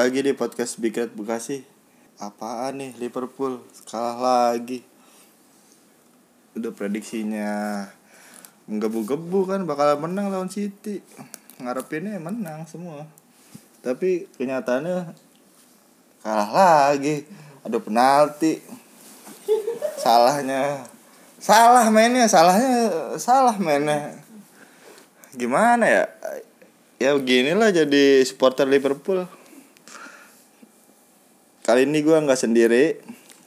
Lagi di podcast Big Red Bekasi. Apaan nih Liverpool kalah lagi. Udah prediksinya menggebu-gebu kan bakal menang lawan City. Ngarepinnya menang semua. Tapi kenyataannya kalah lagi. Ada penalti. Salahnya salah mainnya, salahnya salah mainnya. Gimana ya? Ya beginilah jadi supporter Liverpool. Kali ini gua nggak sendiri.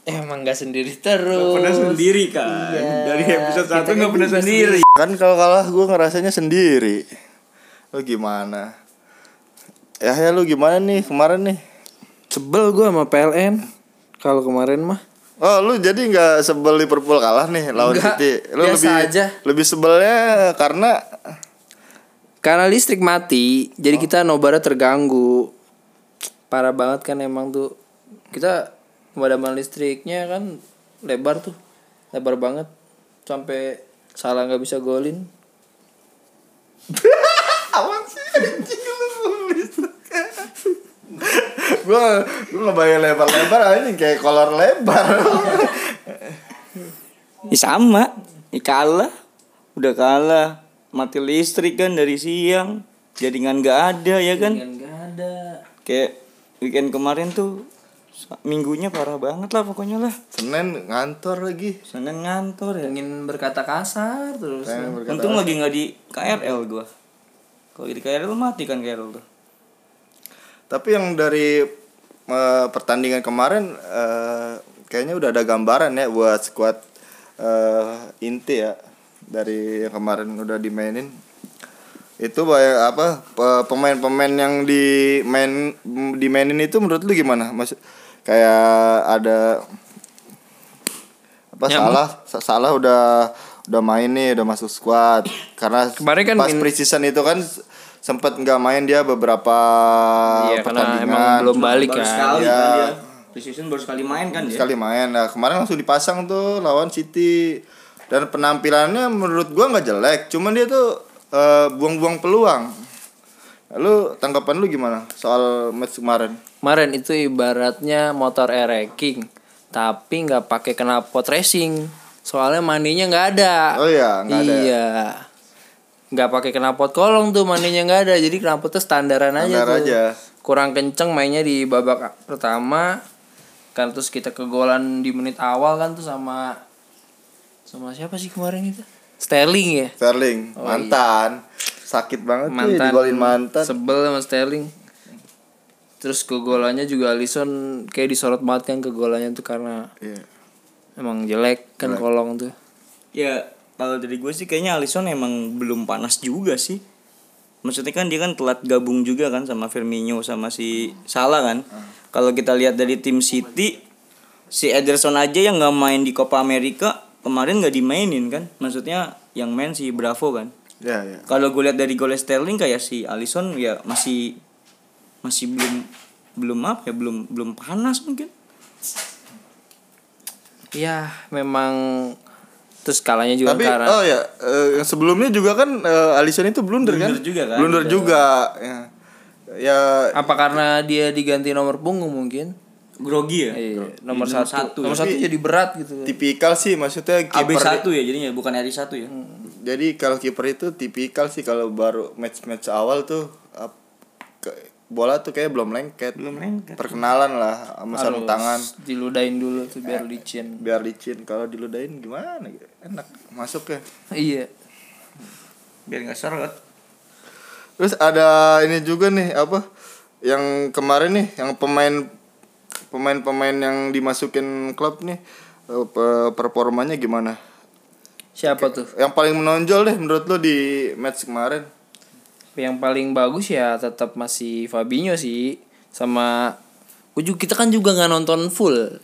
Emang gak sendiri terus. pernah sendiri kan Iya. dari episode satu kan nggak pernah juga sendiri Kan kalau kalah gua ngerasanya sendiri. Lu gimana? Ya ya lu gimana nih kemarin nih? Sebel gue sama PLN. Kalau kemarin mah. Oh lu jadi nggak sebel Liverpool kalah nih lawan Enggak, City? Lu biasa lebih aja. lebih sebelnya karena Karena listrik mati, jadi kita nobarnya terganggu. Parah banget kan emang tuh. Kita pemadaman listriknya kan lebar tuh. Lebar banget. Sampai salah nggak bisa golin. awan sih anjing lu nulis. gua gua ngebayang lebar-lebar aja kayak kolor lebar. ya sama ya kalah udah kalah mati listrik kan dari siang jaringan nggak ada ya kan Kan nggak ada. kayak weekend kemarin tuh minggunya parah banget lah pokoknya lah Senin ngantor lagi. Senin ngantor ya Ingin berkata kasar terus. Pengen berkata untung lagi nggak di KRL gua kalau di KRL mati kan KRL tuh Tapi yang dari eh, pertandingan kemarin eh, kayaknya udah ada gambaran ya buat squad eh, inti ya dari yang kemarin udah dimainin. Itu banyak apa pe- pemain-pemain yang di main dimainin itu menurut lu gimana? Mas kayak ada apa Nyamuk. salah? Sa- salah udah udah main nih udah masuk squad. Karena Kemarin kan pas min- preseason itu kan sempat nggak main dia beberapa Iya, karena pertandingan. emang belum balik baru kan. sekali Iya. kan dia. Precision baru sekali main kan dia. sekali main. Nah kemarin langsung dipasang tuh lawan City. Dan penampilannya menurut gua nggak jelek cuman dia tuh eh, buang-buang peluang. Lu tanggapan lu gimana soal match kemarin Kemarin itu ibaratnya motor air racing tapi nggak pakai knalpot racing. Soalnya maninya nggak ada. oh iya nggak ada Iya. Nggak pakai knalpot kolong tuh maninya nggak ada. Jadi knalpotnya standaran aja Standar tuh. aja. Kurang kenceng mainnya di babak pertama. Kan terus kita kegolan di menit awal kan tuh sama sama siapa sih kemarin itu? Sterling ya. Sterling Oh, mantan sakit banget mantan digolin mantan sebel sama Sterling terus kegolannya juga Alisson kayak disorot banget kan kegolannya tuh karena Iya. emang jelek kan kolong tuh Ya kalau dari gue sih kayaknya Alisson emang belum panas juga sih. Maksudnya kan dia kan telat gabung juga kan sama Firmino sama si Salah kan. Kalau kita lihat dari tim City, si Ederson aja yang nggak main di Copa America kemarin nggak dimainin kan. Maksudnya yang main si Bravo kan. ya ya Kalau gue lihat dari gol Sterling kayak si Alisson ya masih masih belum belum apa ya belum belum panas mungkin. ya memang terus kalahnya juga tapi karena oh ya eh, yang sebelumnya juga kan eh, Alisson itu blunder, kan Blunder juga kan? blunder juga ya ya apa karena dia diganti nomor punggung mungkin Grogi ya. iya, nomor Nomor satu, satu. nomor satu jadi berat gitu tipikal sih maksudnya AB kiper 1 ya jadinya bukan RI 1 ya. Jadi kalau kiper itu tipikal sih kalau baru match-match awal tuh ke- bola tuh kayak belum lengket. Belum lengket. Perkenalan lah sama sarung tangan diludahin dulu tuh biar licin biar licin. Kalau diludahin gimana gitu? Enak masuk ya. iya Biar nggak seret. Terus ada ini juga nih apa? Yang kemarin nih yang pemain pemain-pemain yang dimasukin klub nih eh, pe- performanya gimana? siapa tuh Yang paling menonjol deh menurut lo di match kemarin? Yang paling bagus ya tetap masih Fabinho sih sama juga kita kan juga nggak nonton full.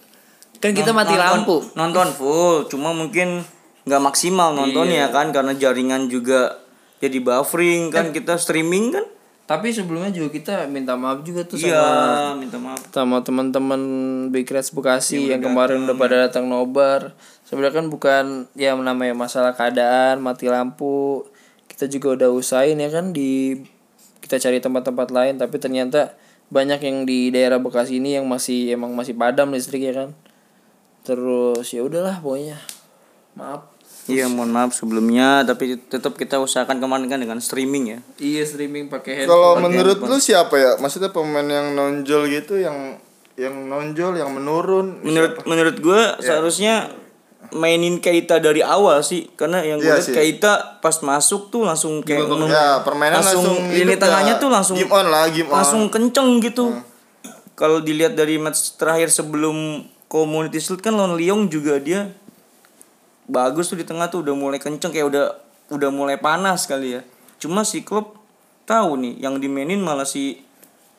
Kan kita mati Nonton- lampu. nonton full cuma mungkin nggak maksimal nontonnya Iya. kan karena jaringan juga jadi buffering kan kita streaming kan. Tapi sebelumnya juga kita minta maaf juga tuh iya sama minta maaf. sama teman-teman Big Reds Bekasi yang kemarin udah pada datang nobar. Sebenarnya kan bukan ya namanya masalah keadaan mati lampu kita juga udah usahain ya kan di kita cari tempat-tempat lain tapi ternyata banyak yang di daerah Bekasi ini yang masih emang masih padam listrik ya kan. Terus ya udahlah pokoknya. Maaf. Iya mohon maaf sebelumnya tapi tetap kita usahakan kemarin kan dengan streaming ya. Iya streaming pakai Kalau handphone menurut lu siapa ya? Maksudnya pemain yang nonjol gitu yang yang nonjol yang menurun menurut menurut gue seharusnya mainin Keita dari awal sih. Karena yang gue Iya lihat sih. Keita pas masuk tuh langsung kayak Ya, permainan langsung lini hidup tengahnya ya. tuh langsung game on lah, game on. langsung kenceng gitu. Kalau dilihat dari match terakhir sebelum Community Shield kan lawan Lyon juga dia bagus tuh di tengah tuh udah mulai kenceng kayak udah udah mulai panas kali ya. Cuma si Klopp tahu nih yang dimainin malah si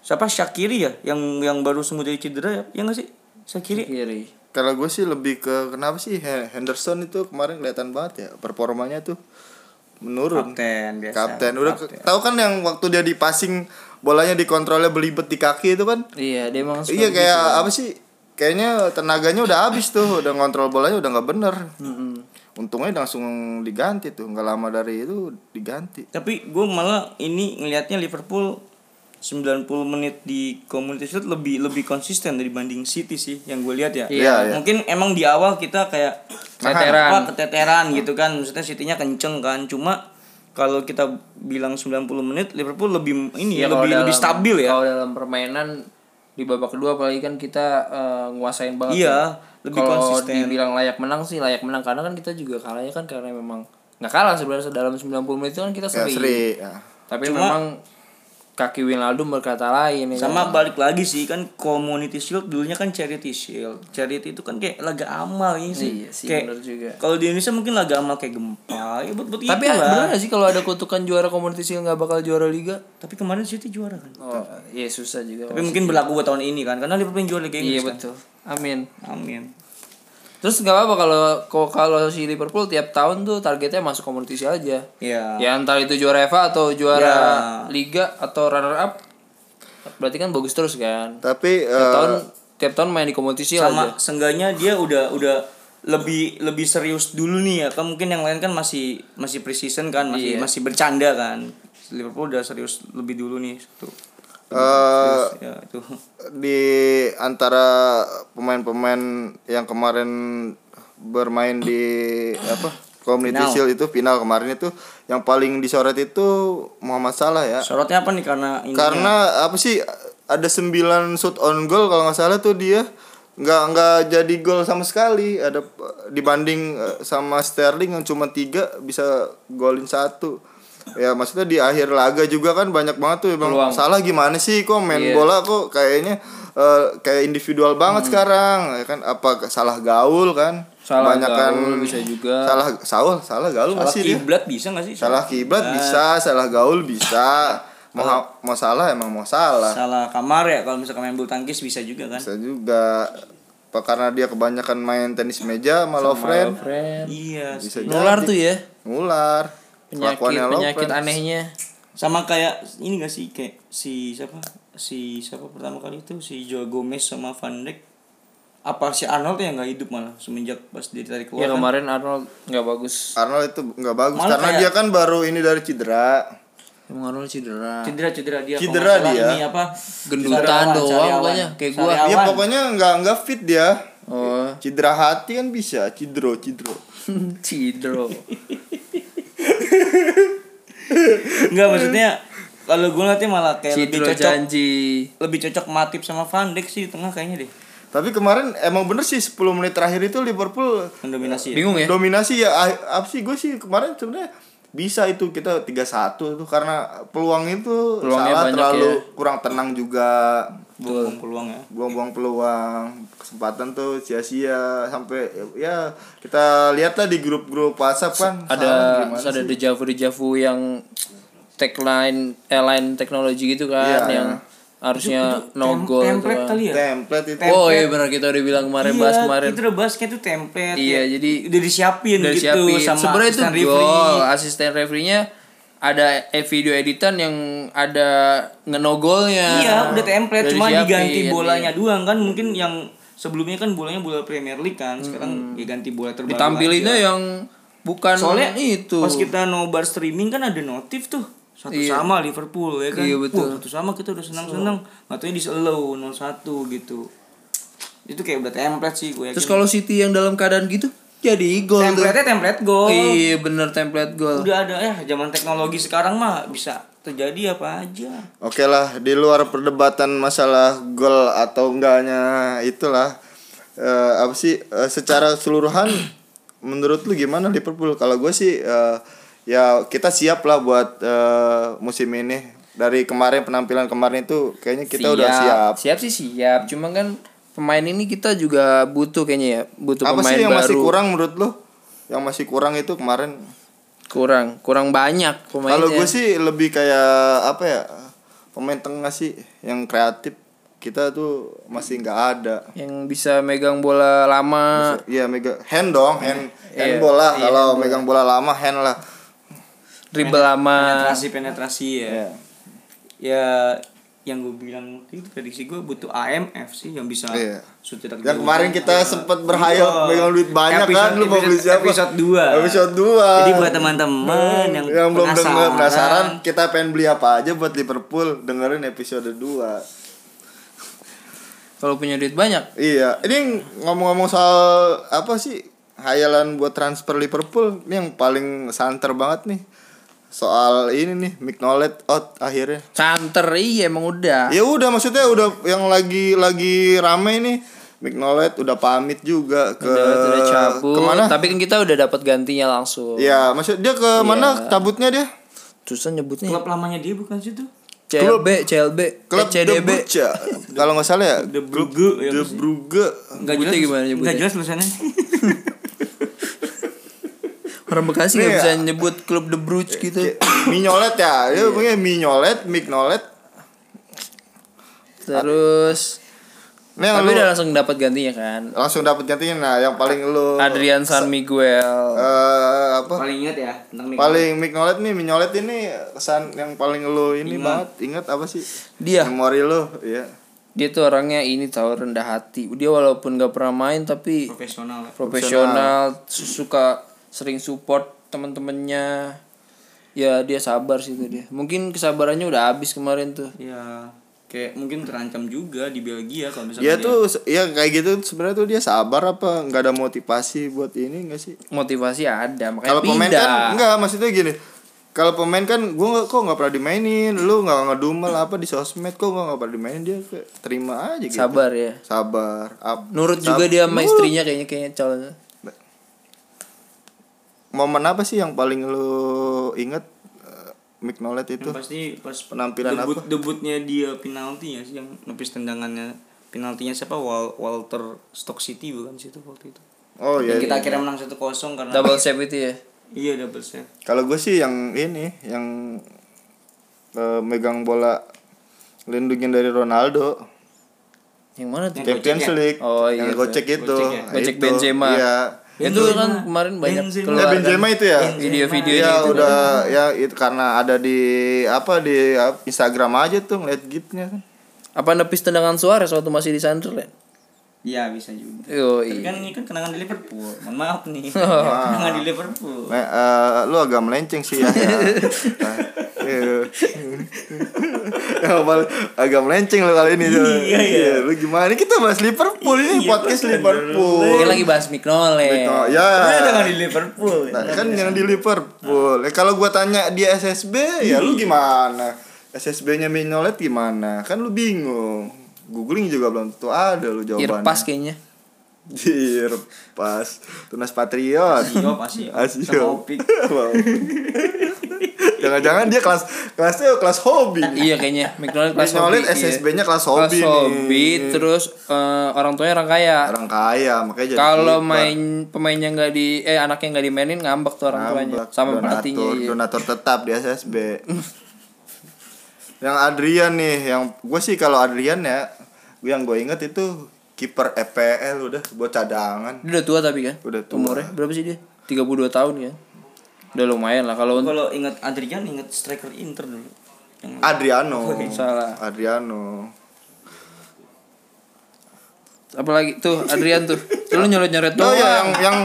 siapa? Shakiri ya? Yang yang baru sembuh dari cedera ya ya nggak sih? Shakiri kiri Kalau gue sih lebih ke kenapa sih He- Henderson itu kemarin kelihatan banget ya performanya tuh menurun. kapten biasa Kapten udah ke- tahu kan yang waktu dia di passing bolanya dikontrolnya belibet di kaki itu kan? iya dia emang Iya kayak apa sih? Kayaknya tenaganya udah habis tuh, udah ngontrol bolanya udah nggak bener. Untungnya langsung diganti tuh, nggak lama dari itu diganti. Tapi gue malah ini ngelihatnya Liverpool 90 menit di Community Shield lebih lebih konsisten dibanding City sih yang gue lihat ya. Iya, iya. Mungkin emang di awal kita kayak Keteteran. apa, keteteran gitu kan. Maksudnya City-nya kenceng kan. Cuma kalau kita bilang 90 menit Liverpool lebih ini Iya, ya, kalau lebih dalam- lebih stabil ya. Kalau dalam permainan di babak kedua apalagi kan kita eh, nguasain banget. Iya, ya. lebih Kalau konsisten. dibilang layak menang sih layak menang karena kan kita juga kalahnya kan karena memang nggak kalah sebenarnya dalam 90 menit itu kan kita Ya seri. seri. Ya. Tapi Cuma- memang kaki Wijnaldum berkata lain ya Sama kan? balik lagi sih kan Community Shield dulunya kan Charity Shield. Charity itu kan kayak laga amal ini sih. Iya sih, kayak juga. Kalau di Indonesia mungkin laga amal kayak gempa. Ya buat buat Tapi itulah. benar sih kalau ada kutukan juara Community Shield nggak bakal juara liga? Tapi kemarin City juara kan. Oh, iya susah juga. Tapi mungkin berlaku buat tahun ini kan karena Liverpool yang juara Liga Iya Inggris kan. betul. Amin. Amin. Terus nggak apa-apa kalau kalau kalau si Liverpool tiap tahun tuh targetnya masuk Shield aja. Iya. Ya entah itu juara FA atau juara Ya. liga atau runner up. Berarti kan bagus terus kan. Tapi Tiap eh, tahun tiap tahun main di Shield Sama aja. sengganya dia udah udah lebih lebih serius dulu nih ya. Kan mungkin yang lain kan masih masih preseason kan, masih Iya. masih bercanda kan. Liverpool udah serius lebih dulu nih. Tuh. Eh, Ya itu. di antara pemain-pemain yang kemarin bermain di apa Community Final. Shield itu final kemarin itu yang paling disorot itu Muhammad Salah ya. Sorotnya apa nih karena ini Karena apa sih ada 9 shoot on goal kalau nggak salah tuh dia nggak nggak jadi gol sama sekali ada dibanding eh, sama Sterling yang cuma tiga bisa golin satu ya maksudnya di akhir laga juga kan banyak banget tuh bang Peluang. salah gimana sih kok main Iya. bola kok kayaknya eh, kayak individual banget sekarang ya kan apa salah gaul kan Salah Kebanyakan- gaul bisa juga. salah salah salah gaul salah masih dia kiblat bisa gak sih? salah kiblat bisa salah gaul bisa mau mau salah emang mau salah Salah kamar ya kalau misalkan main bulu tangkis bisa juga kan. bisa juga apa karena dia kebanyakan main tenis meja sama Lovren Friend. Iya. bisa Nular tuh ya. ngular Penyakit penyakit Lovren. anehnya. sama kayak ini gak sih kayak si siapa si siapa pertama kali itu si Joe Gomez sama Van Dijk apa si Arnold yang nggak hidup malah semenjak pas dia ditarik Ya keluar kan? kemarin Arnold nggak bagus. Arnold itu nggak bagus Malah karena kayak- dia kan baru ini dari cedera Emang Arnold cedera. cedera cedera dia Cedera dia. ini apa Gendutan doang pokoknya, kayak gua. dia Sariawan. pokoknya nggak nggak fit dia Oh, cedera hati kan bisa cidro cidro Cidro. Enggak maksudnya kalau gue ngeliatnya malah kayak lebih Cidro cocok janji. lebih cocok Matip sama Van Dijk sih di tengah kayaknya deh tapi kemarin emang bener sih 10 menit terakhir itu Liverpool mendominasi ya. Bingung ya? dominasi ya ah, apa sih gue sih kemarin sebenarnya bisa itu kita 3-1 tuh karena peluang itu Peluangnya salah terlalu ya. kurang tenang juga buang peluang ya buang-buang peluang kesempatan tuh sia-sia sampai ya kita lihatlah di grup-grup WhatsApp kan Ada ada dejavu dejavu yang tagline airline teknologi gitu kan Iya. yang harusnya no goal tuh template kan. kali ya template itu Oh iya benar kita udah bilang kemarin iya, bahas kemarin. kita udah bahas kayak itu template Iya, ya. jadi- udah disiapin Udah gitu siapin. sama Sebenarnya itu asisten goal. referee. Asisten referee-nya ada eh, video editan yang ada ngenogolnya. Iya, udah template Udah cuma disiapin, diganti iya. bolanya doang kan mungkin yang sebelumnya kan bolanya bola Premier League kan. Sekarang diganti bola terbaru. Ditampilinnya aja. yang bukan Soalnya itu. pas kita nobar streaming kan ada notif tuh. Satu Iya. sama Liverpool ya kan. Iya, betul. Wah, satu sama kita udah senang-senang. Katanya di slow 01 gitu. Itu kayak udah template sih gue yakin. Terus kalau City yang dalam keadaan gitu jadi gol template template goal. Iya bener template gol. Udah ada ya zaman teknologi sekarang mah bisa terjadi apa aja. Oke lah, di luar perdebatan masalah gol atau enggaknya itulah eh, apa sih eh, secara keseluruhan menurut lu gimana Liverpool? Kalau gue sih eh, ya kita siap lah buat eh, musim ini. Dari kemarin penampilan kemarin itu kayaknya kita udah siap. Siap sih siap. Cuma kan pemain ini kita juga butuh kayaknya ya, butuh Apa pemain sih yang baru. masih kurang menurut lu? Yang masih kurang itu kemarin Kurang, kurang banyak pemainnya. Kalau gue sih lebih kayak apa ya pemain tengah sih yang kreatif kita tuh masih nggak ada. yang bisa megang bola lama. Iya mega hand dong hand hand Iya, bola iya, kalau megang bola lama hand lah. dribble lama. Penetrasi penetrasi ya. Iya. Ya yang gue bilang itu prediksi gue butuh AMF sih yang bisa Iya. Yang kemarin kita sempat berhayal Iya. megang duit banyak Episode- kan lu mau beli episode- siapa? Episode 2. Episode 2. Jadi buat teman-teman yang, yang belum denger penasaran kita pengen beli apa aja buat Liverpool dengerin episode 2 Kalau punya duit banyak. Iya, ini ngomong-ngomong soal apa sih hayalan buat transfer Liverpool ini yang paling santer banget nih. Soal ini nih Mignolet out akhirnya. Santer iya emang udah. Ya udah maksudnya udah yang lagi lagi rame nih Mignolet udah pamit juga ke udah, udah cabut. ke mana? Tapi kan kita udah dapat gantinya langsung. Ya, maksud dia ke mana cabutnya dia? Susah nyebutnya. Klub lamanya dia bukan situ. CLB, CLB, Klub eh, CDB. Kalau nggak salah ya, De Brugge ya pasti. Brugge. Enggak Nyebutnya jelas. gimana nyebutnya? Enggak jelas tulisannya. Orang Bekasi nggak Nih, bisa nyebut klub The Bruce gitu. Mignolet ya, dia punya Mignolet, Mignolet. Terus Ini yang tapi lu udah langsung dapat gantinya kan. langsung dapat gantinya nah yang paling lu Adrian San Miguel. eh, apa Paling ingat ya tentang Miguel. paling Mignolet nih Mignolet ini kesan yang paling lu ini banget ingat apa sih Dia memori lu ya dia tuh orangnya ini tahu rendah hati. Dia walaupun gak pernah main tapi profesional ya. profesional, suka sering support teman-temannya. Ya dia sabar sih tuh dia. Mungkin kesabarannya udah habis kemarin tuh. Ya kayak mungkin terancam juga di Belgia kalau misalnya dia dia- tuh ya kayak gitu sebenarnya tuh dia sabar apa nggak ada motivasi buat ini nggak sih Motivasi ada, makanya kalau pemain kan enggak maksudnya gini kalau pemain kan gue nggak kok nggak pernah dimainin lu nggak ngedumel apa di sosmed kok gue nggak pernah dimainin dia kayak terima aja gitu Sabar ya. sabar Up. Nurut juga dia sama istrinya kayaknya kayaknya calonnya. Momen apa sih yang paling lu inget uh, Mignolet itu Yang pasti pas Penampilan debut debutnya dia penalti ya sih yang nepis tendangannya penaltinya siapa Wal Walter Stock City bukan sih itu waktu itu oh iya yang kita iya. akhirnya menang 1-0 karena Double save itu ya. iya double save kalau gue sih yang ini yang uh, megang bola lindungin dari Ronaldo Yang mana tuh? Champions ya? League Oh, iya, yang itu. gocek itu Gocek ya? Gocek Itu, Benzema. iya Itu kan kemarin banyak Benzema. Ya, keluar kan. Benzema itu ya Video-video Iya itu. udah ya itu karena ada di apa di Instagram aja tuh ngeliat gifnya kan Apa nepis tendangan Suarez waktu masih di Sunderland? iya bisa juga Yo, Tapi iya. kan ini kan kenangan di Liverpool mohon maaf nih kenangan di Liverpool Nah, eh, lu agak melenceng sih ya. ya. Iya. Ya, agak melenceng lu kali ini. tuh. Iya, iya. Lu gimana? Kita bahas Liverpool ini podcast Liverpool. Ini lagi bahas Mignolet. Oh, ya. Sebenarnya jangan di Liverpool Nah, kan yang di Liverpool. Eh, kalau gua tanya dia SSB, ya lu gimana? SSB-nya Mignolet gimana? Kan lu bingung. Googling juga belum tentu ada lu jawabannya. Irpas kayaknya. Irpas. Tunas Patriot. Asio pasti ya. Asio. Jangan-jangan dia kelas kelasnya kelas hobi. iya kayaknya Mignolet kelas hobi. iya. SSB-nya kelas Kelas hobi. hobi, nih. terus eh, orang tuanya orang kaya. orang kaya makanya jadi Kalau kiper. main pemainnya nggak di eh anaknya nggak dimainin ngambek tuh orang tuanya sama donatur, pelatihnya. Iya. donatur tetap di SSB. Yang Adrian nih, yang gue sih kalau Adrian ya, yang gue inget itu kiper EPL udah buat cadangan. Dia udah tua tapi kan? Udah tua. Umurnya berapa sih dia? 32 tahun ya. Udah lumayan lah kalau Kalau ingat Adrian ingat striker Inter dulu. Yang Adriano. salah. Adriano. Apalagi tuh Adrian tuh. Selalu nyoret-nyoret Oh doang. ya yang yang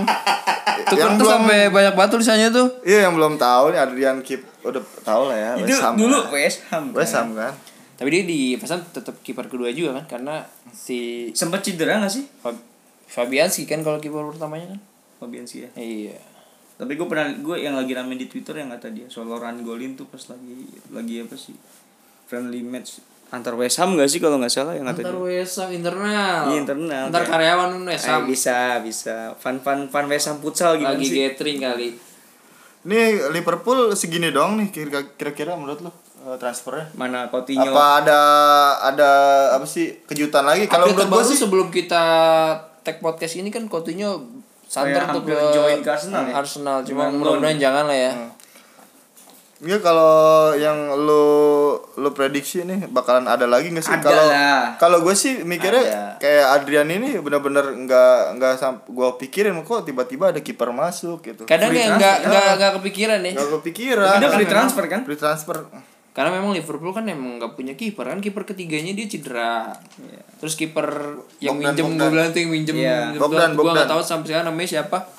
Tuh yang belum sampai banyak banget tulisannya tuh. iya yang belum tahu nih Adrian Kip udah tahu lah ya itu West Ham. dulu West Ham. kan? West Ham kan. Tapi dia di pesan tetap kiper kedua juga kan karena si Sempat cedera gak sih? Fab- Fabianski kan kalau kiper pertamanya kan. Fabianski ya. Iya. Tapi gue pernah gue yang lagi rame di Twitter yang kata dia soal Loran Golin tuh pas lagi lagi apa sih? Friendly match antar West Ham gak sih kalau nggak salah yang kata Antar dia. West Ham internal. Iya, internal. Antar Kayak- karyawan West Eh, Ham. bisa bisa fun fun fun West Ham futsal gimana Lagi sih? gathering kali. Ini Liverpool segini dong nih kira- kira-kira menurut lo eh, transfernya? Mana Coutinho? Apa ada ada apa sih kejutan lagi? Kalau menurut gue sih sebelum kita tag podcast ini kan Coutinho santer Kayak tuh ke join ke Arsenal ya? Arsenal. Cuma mudah-mudahan jangan lah ya. Iya kalau yang lu lu prediksi nih bakalan ada lagi nggak sih? Kalau kalau gue sih mikirnya Ada. kayak Adrian ini benar-benar nggak nggak sam gue pikirin kok tiba-tiba ada kiper masuk gitu. Kadang ya transfer. nggak nggak nggak kepikiran ya. Nggak kepikiran. Karena free transfer kan? Free transfer. Karena memang Liverpool kan emang nggak punya kiper kan kiper ketiganya dia cedera. Terus kiper yang Bogdan, minjem gue bilang tuh yang minjem Iya. gue Bogdan, gue nggak tahu sampai sekarang namanya siapa.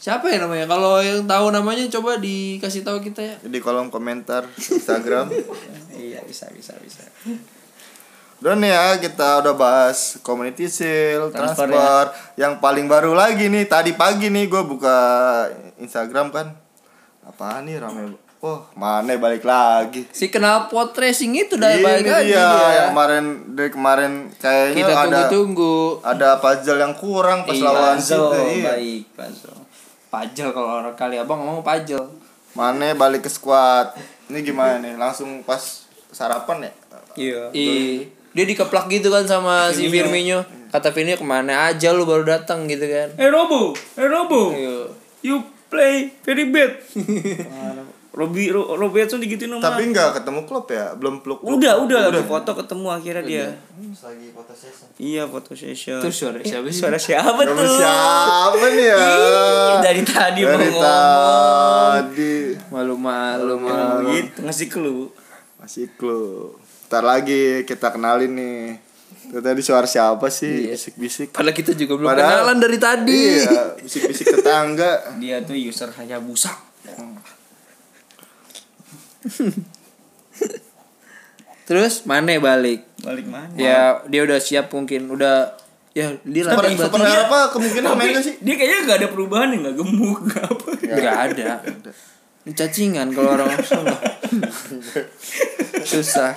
Siapa ya namanya? Kalau yang tahu namanya coba dikasih tahu kita ya. Di kolom komentar Instagram. Iya bisa bisa bisa. Udah nih ya kita udah bahas community sale, Transfer transfer, yang paling baru lagi nih tadi pagi nih gue buka Instagram kan. Apaan nih rame? Oh mana balik lagi. Si kenal pot racing itu udah Ini balik lagi dia. yang kemarin dari kemarin kayaknya Kita ada tunggu-tunggu. ada puzzle yang kurang pas Iya, lawan Puzzle City. Iya. baik puzzle. Pajel kalau orang kali abang ngomong pajel. Mane balik ke squad. Ini gimana nih? Langsung pas sarapan ya? Iya. Ih, dia dikeplak gitu kan sama si Firmino. Kata Firmino ke mana aja lu baru datang gitu kan. Eh Robo, eh Robo, Iya. you play very bad. Robi Ro, Robertson digituin sama. Tapi nggak ketemu klub ya? Belum peluk. udah, udah, lagi foto ketemu akhirnya dia. Lagi foto session. Iya, foto session. Tuh suara siapa sih? Suara siapa tuh? siapa nih ya? Ih, dari tadi mau Dari ngomong. tadi Malu-malu malu. gitu, ngasih clue. masih clue. Ntar lagi kita kenalin nih. Itu tadi suara siapa sih? Iya. Bisik-bisik. Padahal kita juga belum Padahal- kenalan dari tadi. Iya, bisik-bisik tetangga. Dia tuh user Hayabusa. Terus Mane balik. Balik mana? Ya dia udah siap mungkin udah ya dia Super, latihan super berarti apa kemungkinan main gak sih? Dia kayaknya gak ada perubahan ya, gak gemuk, gak apa. nggak ada. Ini cacingan kalau orang Solo. Susah.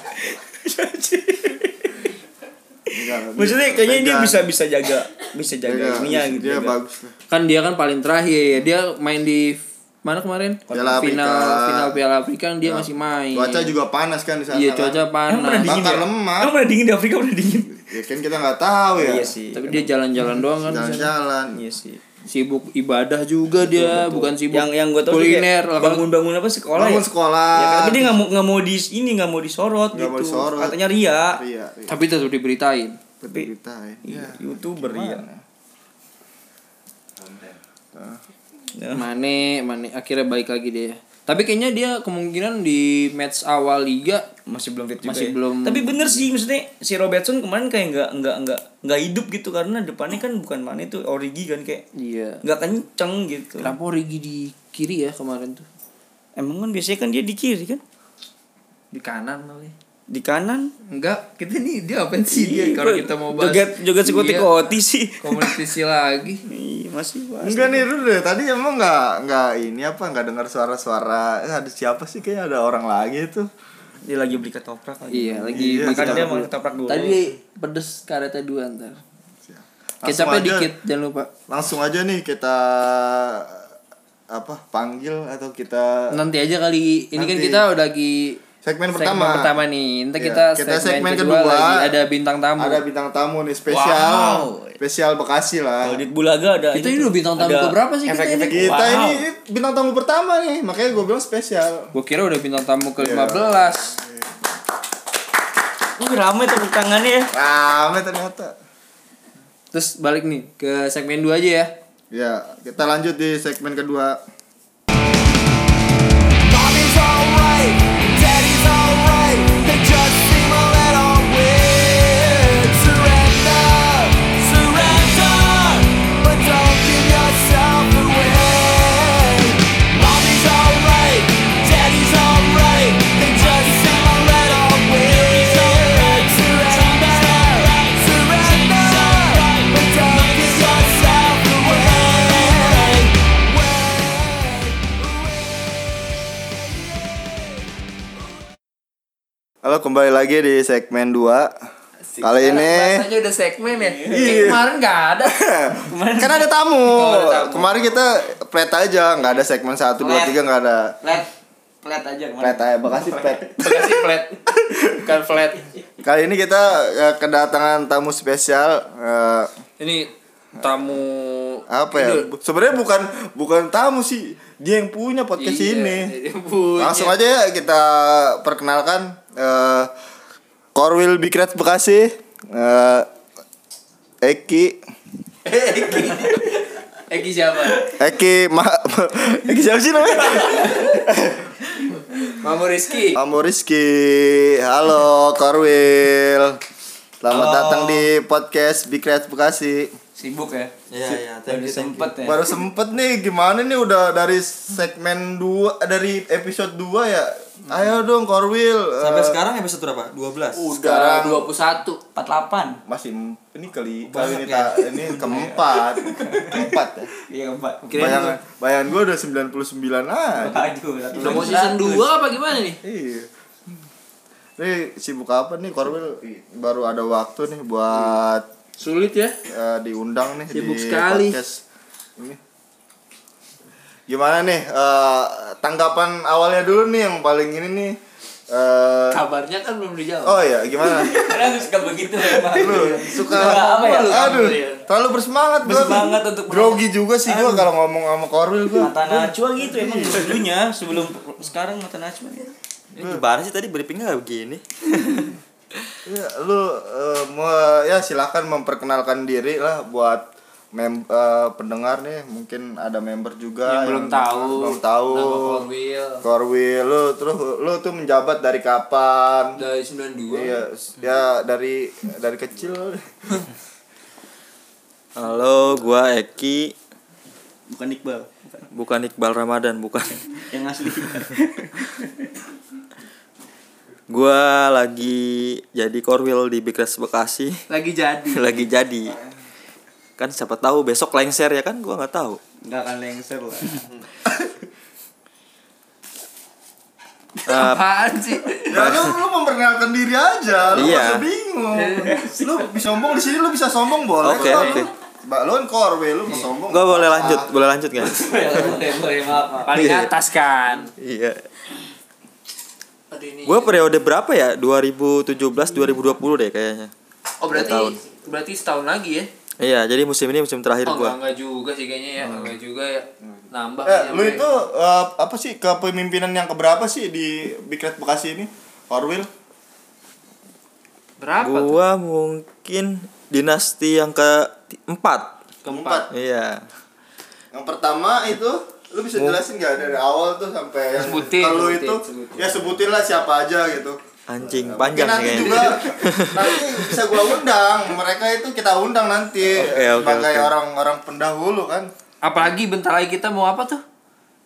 Enggak, Maksudnya kayaknya dia bisa bisa jaga bisa jaga ininya gitu. Dia jaga. bagus lah. Kan dia kan paling terakhir. Dia main di mana kemarin? Piala final Afrika. final Piala Afrika kan dia masih main. Cuaca juga panas kan di sana. Iya kan? cuaca Emang pernah panas. dingin Bakar ya? lemak. Emang pernah dingin di Afrika pernah dingin. Ya kan kita nggak tahu ya. Iya sih. Tapi dia jalan-jalan doang kan. Jalan-jalan. Iya sih. Sibuk ibadah juga dia, bukan sibuk Yang yang gue tahu kuliner. kan. bangun-bangun apa sekolah Bangun ya? sekolah. Ya, tapi dia nggak mau nggak mau di ini nggak mau disorot Nggak gitu. mau disorot. Katanya ria. Iya, iya. Tapi tetap diberitain. Tapi Beritain. iya, youtuber ria. Ya. Mane, Mane akhirnya balik lagi dia. Tapi kayaknya dia kemungkinan di match awal liga masih belum fit juga Masih ya. belum- tapi bener sih maksudnya si Robertson kemarin kayak nggak nggak nggak nggak hidup gitu karena depannya kan bukan mana itu origi kan kayak iya. nggak kenceng gitu Kenapa Origi di kiri ya kemarin tuh? emang kan biasanya kan dia di kiri kan Di kanan kali. Di kanan Enggak, kita nih dia apa sih dia kalau kita mau bahas joget joget sekoti Iya, koti sih kompetisi lagi. Iya, masih bahas. Enggak nih dulu deh. Tadi emang nggak nggak ini apa nggak dengar suara-suara. Eh, ada siapa sih kayaknya ada orang lagi itu. dia lagi beli ketoprak lagi Iya, lagi Iya, makan dia mau ketoprak dulu Tadi pedes karetnya dua ntar. Langsung Kecapnya aja- dikit, jangan lupa. Langsung aja nih kita apa panggil atau kita Nanti aja kali ini kan Nanti. kita udah lagi segmen segmen pertama. pertama nih. Nanti Iya, kita, kita segmen, segmen kedua, kedua. lagi ada bintang tamu. Ada bintang tamu nih spesial. Wow. Spesial Bekasi lah. kalau di Bulaga ada Kita ini ini bintang tamu ada keberapa sih kita ini? Kita wow. ini bintang tamu pertama nih, makanya gue bilang spesial. Gue kira udah bintang tamu ke Iya. 15 Ih, rame tepuk tangannya ya. Rame ternyata. Terus balik nih ke segmen 2 aja ya. Ya, kita lanjut di segmen kedua. Halo, kembali lagi di segmen 2. Kali ini Rasanya udah segmen ya. Kayak kemarin nggak ada. kan ada tamu. Oh, ada tamu. Kemarin kita plat aja, nggak ada segmen 1 2 Plat. 3 nggak ada. Plat. Plat aja kemarin. Plat aja, makasih plat. Bekasi flat. Bukan flat. Kali ini kita eh, kedatangan tamu spesial eh, Ini tamu apa ya? Bu- Sebenarnya bukan bukan tamu sih, dia yang punya podcast Iya, ini. dia punya. Langsung aja ya kita perkenalkan eh Korwil Bikret Bekasi, eh Eki, Eki siapa? Eki Ma, Eki siapa sih namanya? Mamu Rizky. Kamu Rizky, halo Korwil, selamat Halo. datang di podcast Bikret Bekasi. Sibuk ya. Iya iya, Baru sempet ya. Baru sempet nih, gimana nih udah dari segmen 2 dari episode 2 ya? Ayo dong Korwil. Sampai eh, sekarang episode berapa? 12 sekarang Udah 21. 48. masih ini kali kali ini ya? ta- ini keempat keempat ya Iya. Kirain bayangan bayangan gue udah 99 aja Aduh, Udah mau season 2 apa gimana nih? iya Nih sibuk apa nih Korwil baru ada waktu nih buat Sulit ya. eh, diundang nih Sibuk di sekali. podcast ini gimana nih eh, tanggapan awalnya dulu nih yang paling ini nih eh, Kabarnya kan belum dijawab. oh ya gimana Karena suka begitu emang. lu suka apa ya? aduh Iya. terlalu bersemangat gua. Bersemangat untuk grogi juga sih gua kalau ngomong sama Korwil gua Mata Najwa gitu emang dulunya sebelum sekarang mata Najwa. Ini gimana sih tadi briefingnya gak begini? Ya, lu eh, mau ya silakan memperkenalkan diri lah buat mem eh, pendengar nih mungkin ada member juga Yang belum tahu. belum tahu Korwil. Lu terus lu tuh menjabat dari kapan Dari 92. iya ya dari dari kecil Halo, gua Eki, Bukan Iqbal. Bukan. bukan Iqbal Ramadan, bukan. Yang asli. Gua lagi jadi korwil di Bikres Bekasi, Lagi jadi. lagi jadi. Kan siapa tahu besok lengser ya kan? Gua nggak tahu. Enggak akan lengser lah. Eh, Apaan sih? ya lu lu memperkenalkan diri aja lu Iya. masih bingung lu bisa sombong di sini lu bisa sombong boleh Oke, kok. oke. Mbak lu kan Korwil lu mau sombong gua boleh lanjut, boleh lanjut nggak? boleh, boleh, maaf, maaf. Paling atas kan. Iya. Ini. Gua periode berapa ya? 2017 2020 deh kayaknya. Oh berarti tahun. berarti setahun lagi ya? Iya, jadi musim ini musim terakhir Oh gua. enggak, enggak juga sih kayaknya ya. Enggak juga ya. Nambah. Eh, kayaknya, lu itu eh, apa sih kepemimpinan yang keberapa sih di Bikret Bekasi ini? Korwil? berapa tuh? Gua mungkin dinasti yang keempat. Keempat. Iya. Yang pertama itu lu bisa jelasin nggak dari awal tuh sampai yang Sebutin, kalau sebutin, itu sebutin. ya sebutin lah siapa aja gitu. Anjing Mungkin panjang nanti nih juga kayaknya. nanti bisa gua undang mereka itu kita undang nanti Oke, oke, sebagai oke. orang-orang pendahulu kan. Apalagi bentar lagi kita mau apa tuh?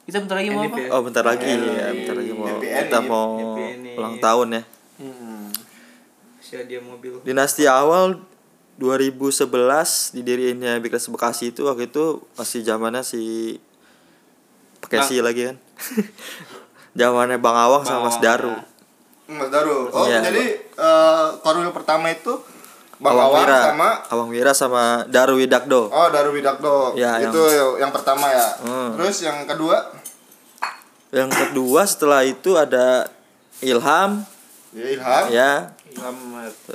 Kita bentar lagi mau apa? Oh bentar lagi ya, bentar lagi mau kita mau ulang tahun ya. Dia mobil. Dinasti awal 2011 didiriinnya Bikres Bekasi itu waktu itu masih zamannya si pakai si lagi kan. zamannya Bang Awang sama Mas Daru. Mas Daru. Oh, Iya. jadi eh Korwil pertama itu Bang Awang Awang Wira sama Awang Wira sama Daru Widakdo. Oh, Daru Widakdo. Ya, itu yang, pertama ya. Hmm. Terus yang kedua Yang kedua setelah itu ada Ilham ya Ilham. ya Ilham.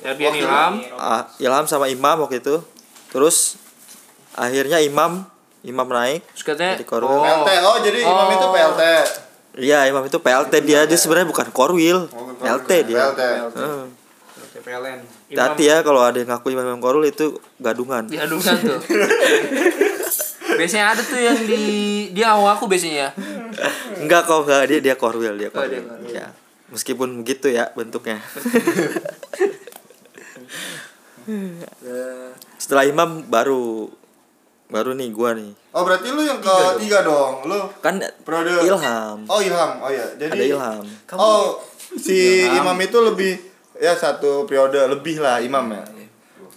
Erdian Ilham. Ah, Ilham sama Imam waktu itu. Terus akhirnya Imam Imam naik. Terus katanya Jadi Korwil. PLT. Oh, jadi Imam Oh. itu PLT. Iya, Imam itu PLT dia dia sebenarnya bukan Korwil. Oh, bukan PLT Korwil. dia. PLT. Hmm. PPLN. Hati ya kalau ada yang ngaku Imam Imam Korul itu gadungan. diadukan tuh biasanya ada tuh yang di dia awal aku biasanya ya Enggak kok enggak dia dia Korwil dia Oh, dia Korwil. Ya. Meskipun begitu ya bentuknya. Setelah Imam baru baru nih gua nih. Oh berarti lu yang ketiga dong. Lu Kan periode Ilham. Oh Ilham. Oh iya. Jadi Ada Ilham. Oh si Imam itu lebih ya satu periode lebih lah Imam ya.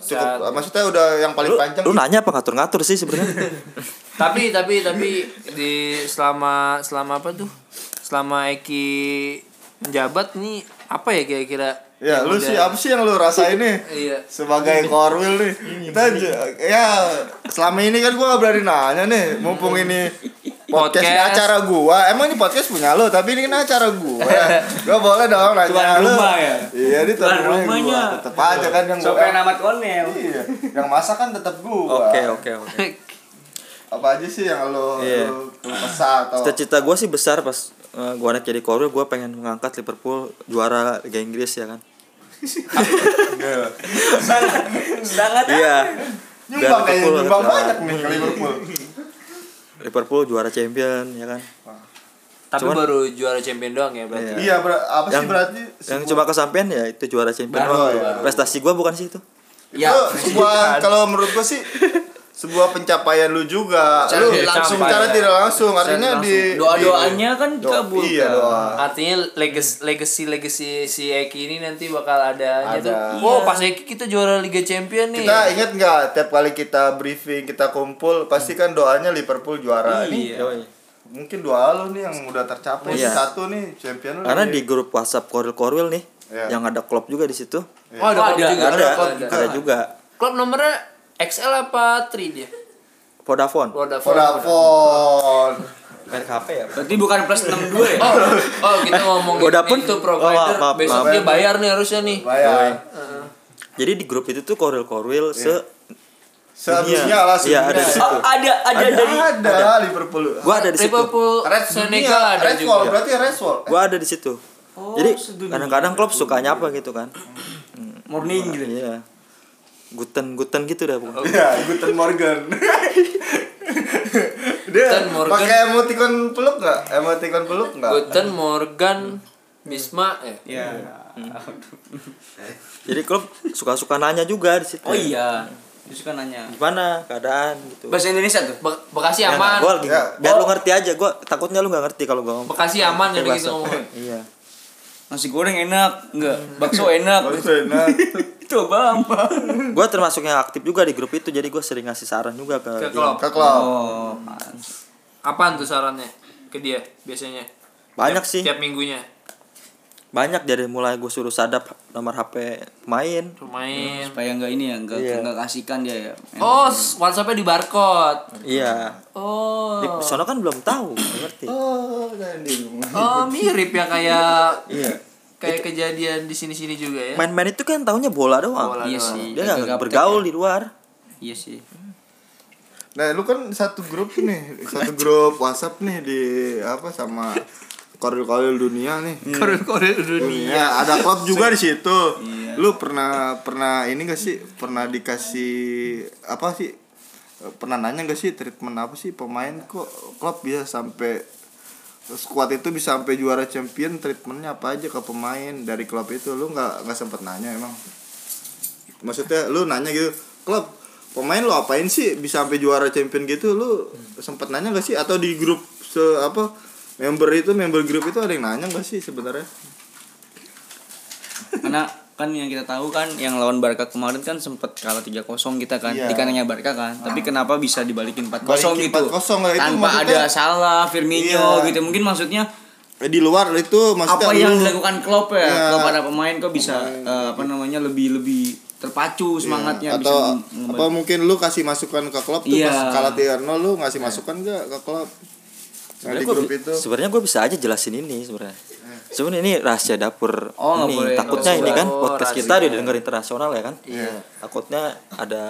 Cukup maksudnya udah yang paling Lu, panjang. lu nanya apa ngatur-ngatur sih sebenarnya? tapi tapi tapi di selama selama apa tuh selama Eki menjabat nih apa ya kira-kira Ya, yang lu udah- sih apa sih yang lu rasain nih? Iya. Sebagai korwil nih. Kita j- ya selama ini kan gua gak berani nanya nih, mumpung ini podcast, ini Podcast. acara gua. Emang ini podcast punya lu, tapi ini kan acara gua. gua boleh dong nanya Tuan lu. rumah ya? Iya, ini tuan Tuan rumahnya rumahnya. gua. Tetep aja kan yang gua. yang namat konel? Iya, yang masak kan tetap gua. Oke, oke, oke. Apa aja sih yang lu, Iya. lu, lu kesal atau Cita-cita gua sih besar pas eh, gua anak jadi Korwil gua pengen mengangkat Liverpool juara Liga Inggris ya kan. Sangat Iya. nyumbang kayaknya Liverpool, nyumbang nah, banyak nih ke Liverpool. Liverpool juara champion ya kan. tapi Cuman- baru juara champion doang ya berarti Iya, ber- apa sih Yang- berarti? Yang coba kesampaian ya itu juara champion. Baru, doang. baru. Prestasi gua bukan sih itu. Ya, itu sebuah kalau menurut gua sih sebuah pencapaian lu juga. Lu tidak langsung secara tidak langsung artinya di doa doanya kan dikabulkan. Iya, doa. artinya legacy legacy legacy si Eki ini nanti bakal ada aja Ada. tuh oh pas Eki kita juara Liga Champion nih Kita ingat nggak tiap kali kita briefing, kita kumpul, pasti kan doanya Liverpool juara. Ini iya mungkin doa lu nih yang udah tercapai Iya. satu nih champion lu. Karena nih. di grup WhatsApp Korwil nih Iya. yang ada klub juga di situ. oh ada, ada, klub juga Ada, klub ada, juga. juga. klub nomornya XL apa 3 dia Vodafone. Vodafone Vodafone. Merek HP ya. Berarti bukan plus 62 ya? Oh, oh kita ngomongin Vodafone. itu Oh, provider maaf, maaf, besok maaf. dia bayar nih harusnya nih Bayar. Jadi di grup itu tuh Korwil Korwil se Seharusnya lah Iya, ada di situ. Oh, ada ada Ada, dari ada, Liverpool. Gua ada di situ. Liverpool Red Senegal ada Red juga Wall, berarti Red Wall. Gua ada di situ. Jadi kadang-kadang klub suka nyapa gitu kan. morning gitu. Iya. Guten guten gitu dah pokoknya. Iya, Guten Morgan. Dia pakai emoticon peluk nggak? Emoticon peluk nggak? Guten Morgan Bisma eh Iya. Jadi klub suka-suka nanya juga di situ. Oh iya. Dia suka nanya. Gimana keadaan gitu. Bahasa Indonesia tuh. Be- Bekasi Ya, aman. Gue lagi Ya. biar Oh. lu ngerti aja. Gue takutnya lu nggak ngerti kalau gue ngomong. Bekasi aman gitu bahasa. ngomong. Iya. Nasi goreng enak, enggak. Bakso enak. Bagus enak. Coba apa? Gue termasuk yang aktif juga di grup itu. Jadi gue sering ngasih saran juga ke, Ke dia. klub. Ke klub. Oh. Apaan tuh sarannya ke dia biasanya? Banyak Tiap- sih. Tiap minggunya Banyak dari mulai gue suruh sadap nomor HP pemain. pemain. Supaya enggak ini ya, enggak Iya. enggak kasihkan dia ya. Oh, WhatsAppnya di barcode. Iya. Oh. Di sono kan belum tahu, nggak ngerti. Oh. Oh, mirip ya kayak Iya. kayak kejadian di sini-sini juga ya. Main-main itu kan taunya bola doang. Bola Iya doang. sih. Dia nggak bergaul ya. di luar. Iya sih. Nah, lu kan satu grup nih, satu grup WhatsApp nih di apa sama koril-koril dunia nih. Kode-kode dunia. Dunia, ada klub juga di situ. Lu pernah pernah ini gak sih? Pernah dikasih apa sih? Pernah nanya gak sih treatment apa sih pemain kok klub bisa sampai squad itu bisa sampai juara champion treatmentnya apa aja ke pemain dari klub itu lu nggak nggak sempet nanya emang maksudnya lu nanya gitu klub pemain lu apain sih bisa sampai juara champion gitu lu sempet nanya gak sih atau di grup se apa member itu member grup itu ada yang nanya gak sih sebenarnya Karena kan yang kita tahu kan yang lawan Barca kemarin kan sempet kalah 3-0 kita kan Iya. di kandangnya Barca kan. Tapi kenapa bisa dibalikin 4-0 Balikin gitu? 4-0 lah, itu Tanpa maksudnya- ada salah Firmino Iya. gitu. Mungkin maksudnya Eh, di luar itu maksudnya apa yang lu- dilakukan Klopp ya? Iya. Klopp ada pemain kok bisa eh, apa namanya lebih lebih terpacu semangatnya Iya, atau bisa apa mungkin lu kasih masukan ke klub tuh Iya. pas kalah 3-0 lu ngasih masukan gak ke di Sebenarnya itu Sebenarnya gue bisa aja jelasin ini sebenarnya. Sebenarnya ini rahasia dapur Oh, nggak ini. boleh. Takutnya Oh, ini kan oh, podcast rahasia. kita didengar internasional ya kan. Iya. Takutnya ada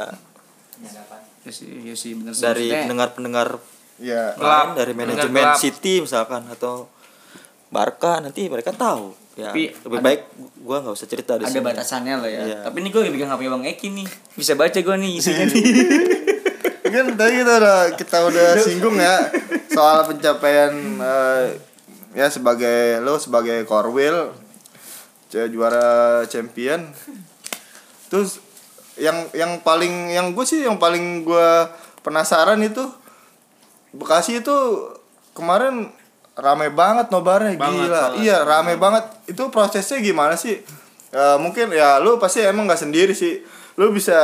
ya sih, ya sih bener sih. dari pendengar-pendengar Iya lain dari manajemen. City misalkan atau Barca nanti mereka tahu ya Tapi lebih ada- baik gua nggak usah cerita di ada sini. batasannya lah ya Iya. tapi ini gue lagi pegang hp bang Eki nih bisa baca gue nih isinya nih Mungkin tadi kita udah kita udah singgung ya soal pencapaian eh, ya sebagai lo sebagai Corwil juara champion. Terus yang yang paling yang gue sih yang paling gue penasaran itu Bekasi itu kemarin rame banget nobarnya Banget, gila. banget. Iya, rame banget. Itu prosesnya gimana sih? Eh, mungkin ya lu pasti emang nggak sendiri sih. Lu bisa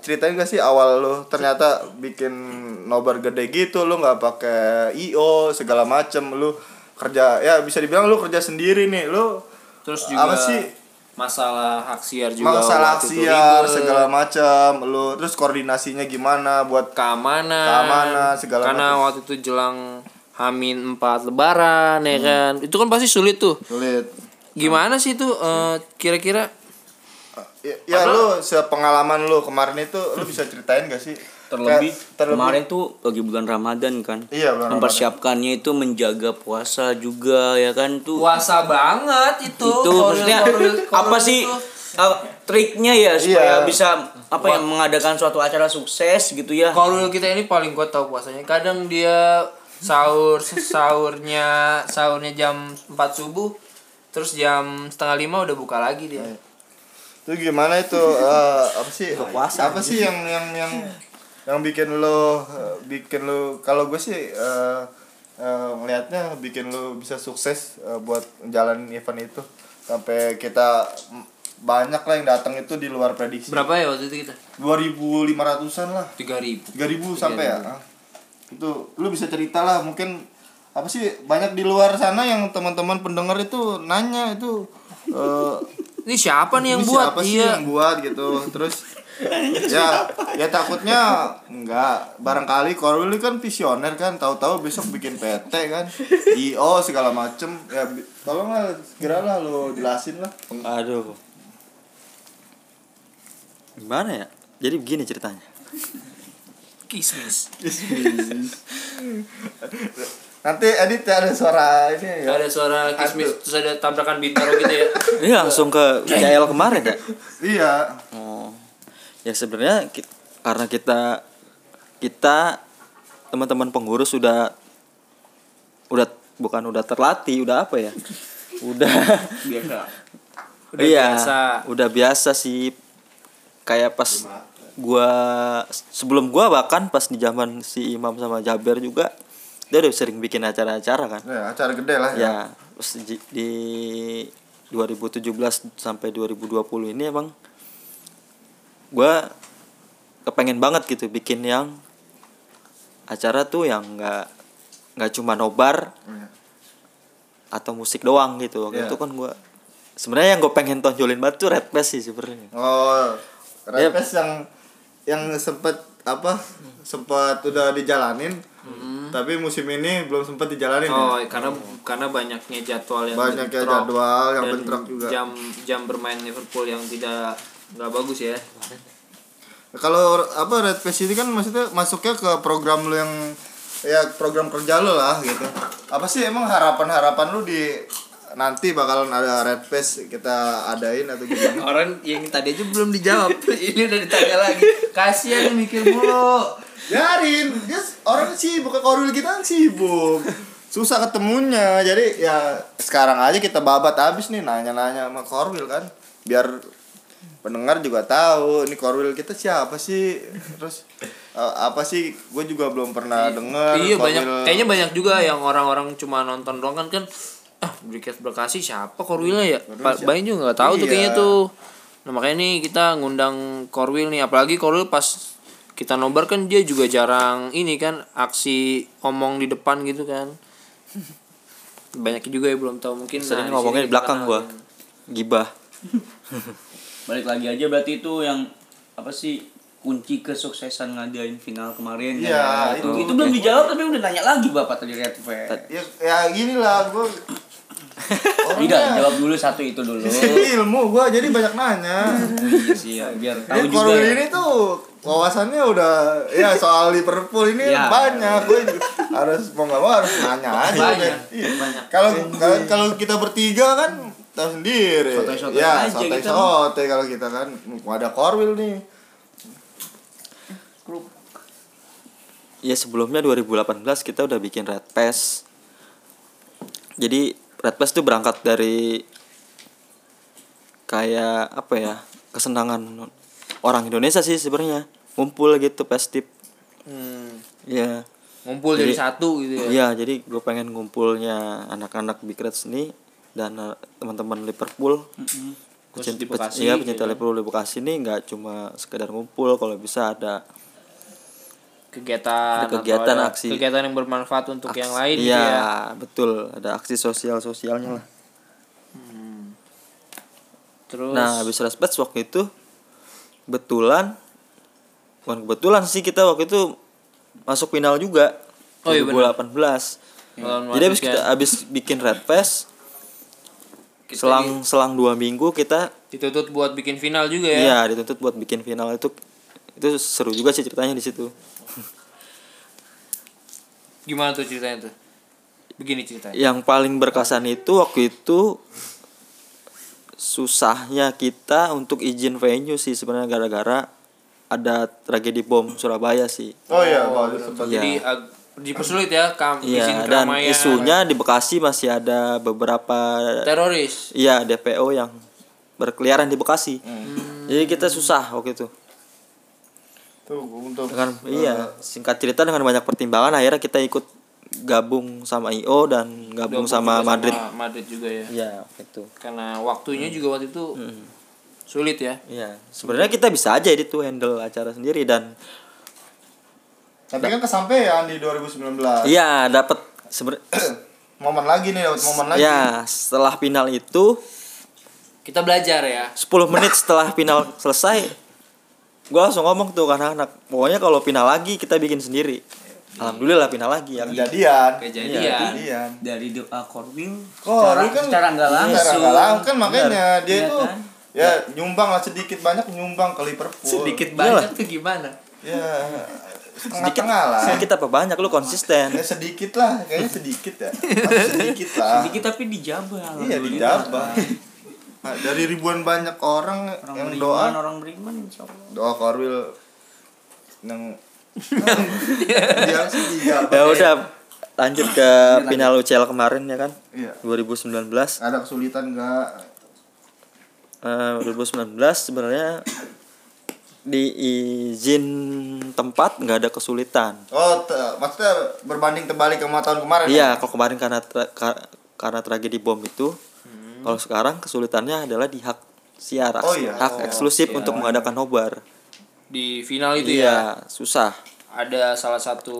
ceritain gak sih awal lu ternyata bikin nobar gede gitu? Lu nggak pakai IO segala macem. Lu kerja ya bisa dibilang lu kerja sendiri nih. Lu Terus juga apa sih? masalah hak siar juga masalah waktu itu siar ribet. segala macam lu terus koordinasinya gimana buat keamanan. Keamanan, segala karena macam. waktu itu jelang Hamin 4 lebaran ya kan? Itu kan pasti sulit tuh. Sulit. Gimana sih itu eh, kira-kira ya, ya lu sepengalaman lu kemarin itu lu bisa ceritain gak sih? Terlebih, Kayak terlebih kemarin tuh lagi bulan Ramadan kan? Iya, bulan mempersiapkannya itu menjaga puasa juga ya kan? Tuh puasa banget itu itu Koril- maksudnya koril- koril apa sih uh, triknya ya supaya Iya. bisa apa ya mengadakan suatu acara sukses gitu ya? Koril kita ini paling gue tahu puasanya. Kadang dia sahur sahurnya sahurnya jam 4 subuh terus jam setengah lima udah buka lagi dia itu gimana itu? Eh, apa sih? Puasa, apa sih yang yang yang yang bikin lo eh, bikin lo kalau gue sih eh eh, ngelihatnya bikin lo bisa sukses eh, buat jalanin event itu. Sampai kita banyak lah yang datang itu di luar prediksi. Berapa ya waktu itu kita? 2500-an lah. Tiga ribu. 3000 sampai ya Ah. itu lu bisa cerita lah mungkin apa sih banyak di luar sana yang teman-teman pendengar itu nanya itu eh, ini siapa nih yang ini buat? siapa sih iya. yang buat gitu? Terus ya ya takutnya enggak. Barangkali Korwil ini kan visioner kan. Tahu-tahu besok bikin PT kan. IO segala macem. Ya tolonglah segeralah lo jelasin lah. Aduh. Gimana ya? Jadi begini ceritanya. Kismis nanti edit ya ada suara ini ya. Ada suara kismis terus ada tabrakan bintaro gitu ya. Ini langsung ke CL kemarin ya? Iya. Oh, ya sebenarnya karena kita kita teman-teman pengurus sudah udah bukan udah terlatih, udah apa ya? Udah. Biasa. Udah iya, biasa. udah biasa sih. Kayak pas gua sebelum gua bahkan pas di zaman si Imam sama Jaber juga dia udah sering bikin acara-acara kan. ya acara gede lah ya, Ya, terus di, di 2017 sampai 2020 ini emang gua kepengen banget gitu bikin yang acara tuh yang nggak nggak cuma nobar Iya. atau musik doang gitu waktu Iya. itu kan gua sebenarnya yang gue pengen tonjolin banget tuh Red sih sebenarnya oh Yep. repes yang yang sempet apa sempat udah dijalanin tapi musim ini belum sempat dijalanin oh ya? karena karena banyaknya jadwal yang banyaknya bentrok. jadwal yang bentrok juga. jam jam bermain Liverpool yang tidak nggak bagus ya. Kalau apa Red Face ini kan maksudnya masuknya ke program lu yang ya program kerja lu lah gitu. Apa sih emang harapan harapan lu di nanti bakalan ada Red Face kita adain atau gimana? Orang yang tadi aja belum dijawab. Ini udah ditanya lagi. Kasihan mikir mulu. Biarin. Dia orang sibuk. Korul kita kan sibuk. Susah ketemunya. Jadi ya sekarang aja kita babat abis nih. Nanya-nanya sama Korwil kan. Biar pendengar juga tahu ini Korwil kita siapa sih? Terus eh, apa sih? Gue juga belum pernah denger iya Korwil- banyak kayaknya banyak juga yang orang-orang cuma nonton doang kan. Kan ah Briket Bekasi siapa Korwilnya ya Pa- siapa? banyak juga nggak tahu tuh Iya. kayaknya tuh nah makanya nih kita ngundang Korwil nih apalagi Korwil pas kita nobar kan dia juga jarang ini kan aksi omong di depan gitu kan banyak juga ya belum tahu mungkin sering nah, ngomongnya di belakang gua kenalin. gibah balik lagi aja berarti itu yang apa sih kunci kesuksesan ngadain final kemarin kan Iya, ya? itu, itu. itu belum dijawab tapi udah nanya lagi bapak tadi ya, ya gini lah gue tidak jawab dulu satu itu dulu ilmu gue jadi banyak nanya iya sih ya, biar tahu Ini juga Korwil ya. ini tuh wawasannya udah ya soal Liverpool ini Ya. banyak gue harus mau nggak mau harus nanya aja Banyak. Iya. banyak. kalau kalau kalau kita bertiga kan tahu sendiri. Sotoy-sotoy ya, kita sotoy kalau kita kan ada Korwil nih. Ya sebelumnya 2018 kita udah bikin Red Pass. Jadi Red Pass tuh berangkat dari kayak apa ya kesenangan orang Indonesia sih sebenarnya ngumpul gitu festive. Hmm. Ya. Ngumpul jadi, Jadi- satu gitu ya. Iya, jadi gue pengen ngumpulnya anak-anak Big Reds nih dan uh, teman-teman Liverpool. Khusus di Pecinta- Bekasi, Iya, pecinta gitu. Liverpool di Bekasi nih nggak cuma sekedar ngumpul, kalau bisa ada Kegiatan, Ada kegiatan, ada aksi. kegiatan yang bermanfaat untuk yang lain gitu Iya, ya. betul. Ada aksi sosial-sosialnya lah. Terus Nah, habis respect waktu itu kebetulan bukan kebetulan sih kita waktu itu masuk final juga. Oh, iya 2018. Lawan Jadi habis kita habis bikin Red Pass Kita selang selang dua minggu kita dituntut buat bikin final juga ya. Iya, dituntut buat bikin final itu itu seru juga sih ceritanya di situ. Gimana tuh ceritanya tuh? Begini ceritanya. Yang paling berkesan itu waktu itu susahnya kita untuk izin venue sih sebenarnya gara-gara ada tragedi bom Surabaya sih. Oh iya, bagus sempat. Iya. Jadi ag- dipersulit ya kam izin Iya, dan keramaian. isunya di Bekasi masih ada beberapa teroris. iya DPO yang berkeliaran di Bekasi. Hmm. Jadi kita susah waktu itu. Tuh untuk Dengan iya, singkat cerita dengan banyak pertimbangan akhirnya kita ikut gabung sama IO dan gabung Gabung sama Madrid. Madrid juga ya. Iya, itu. Karena waktunya juga waktu itu sulit ya. Iya, sebenarnya kita bisa aja itu handle acara sendiri dan Tapi kan kesampaian di 2019. iya dapat sebenarnya Momen lagi nih, dapat momen lagi. ya setelah final itu Kita belajar ya. 10 menit setelah final selesai gue langsung ngomong tuh ke anak-anak pokoknya kalau final lagi kita bikin sendiri alhamdulillah final lagi ya Kejadian. Kejadian. Kejadian. dari doa Korwil Oh, secara, kan secara nggak Secara langsung nggak langsung kan makanya dia Iya itu kan? ya nyumbang lah sedikit banyak nyumbang ke Liverpool. Sedikit banyak tuh gimana? Ya sedikit lah. sedikit apa banyak lu konsisten Ya sedikit lah, kayaknya sedikit ya. Masih sedikit lah. sedikit tapi dijabah Iya dijabah. Nah, dari ribuan banyak orang, orang yang beriman doa orang beriman insya Allah doa Korwil yang dia ya udah lanjut ke final UCL kemarin ya kan Iya. 2019 Ada kesulitan enggak? Eh, 2019 sebenarnya di izin tempat nggak ada kesulitan Oh, te- maksudnya berbanding terbalik sama tahun kemarin. ya? Iya, kalau kemarin karena tra- ka- karena tragedi bom itu, kalau sekarang kesulitannya adalah di hak siar, Oh, iya. hak Oh, eksklusif untuk mengadakan nobar. Di final itu ya. Iya, susah. Ada salah satu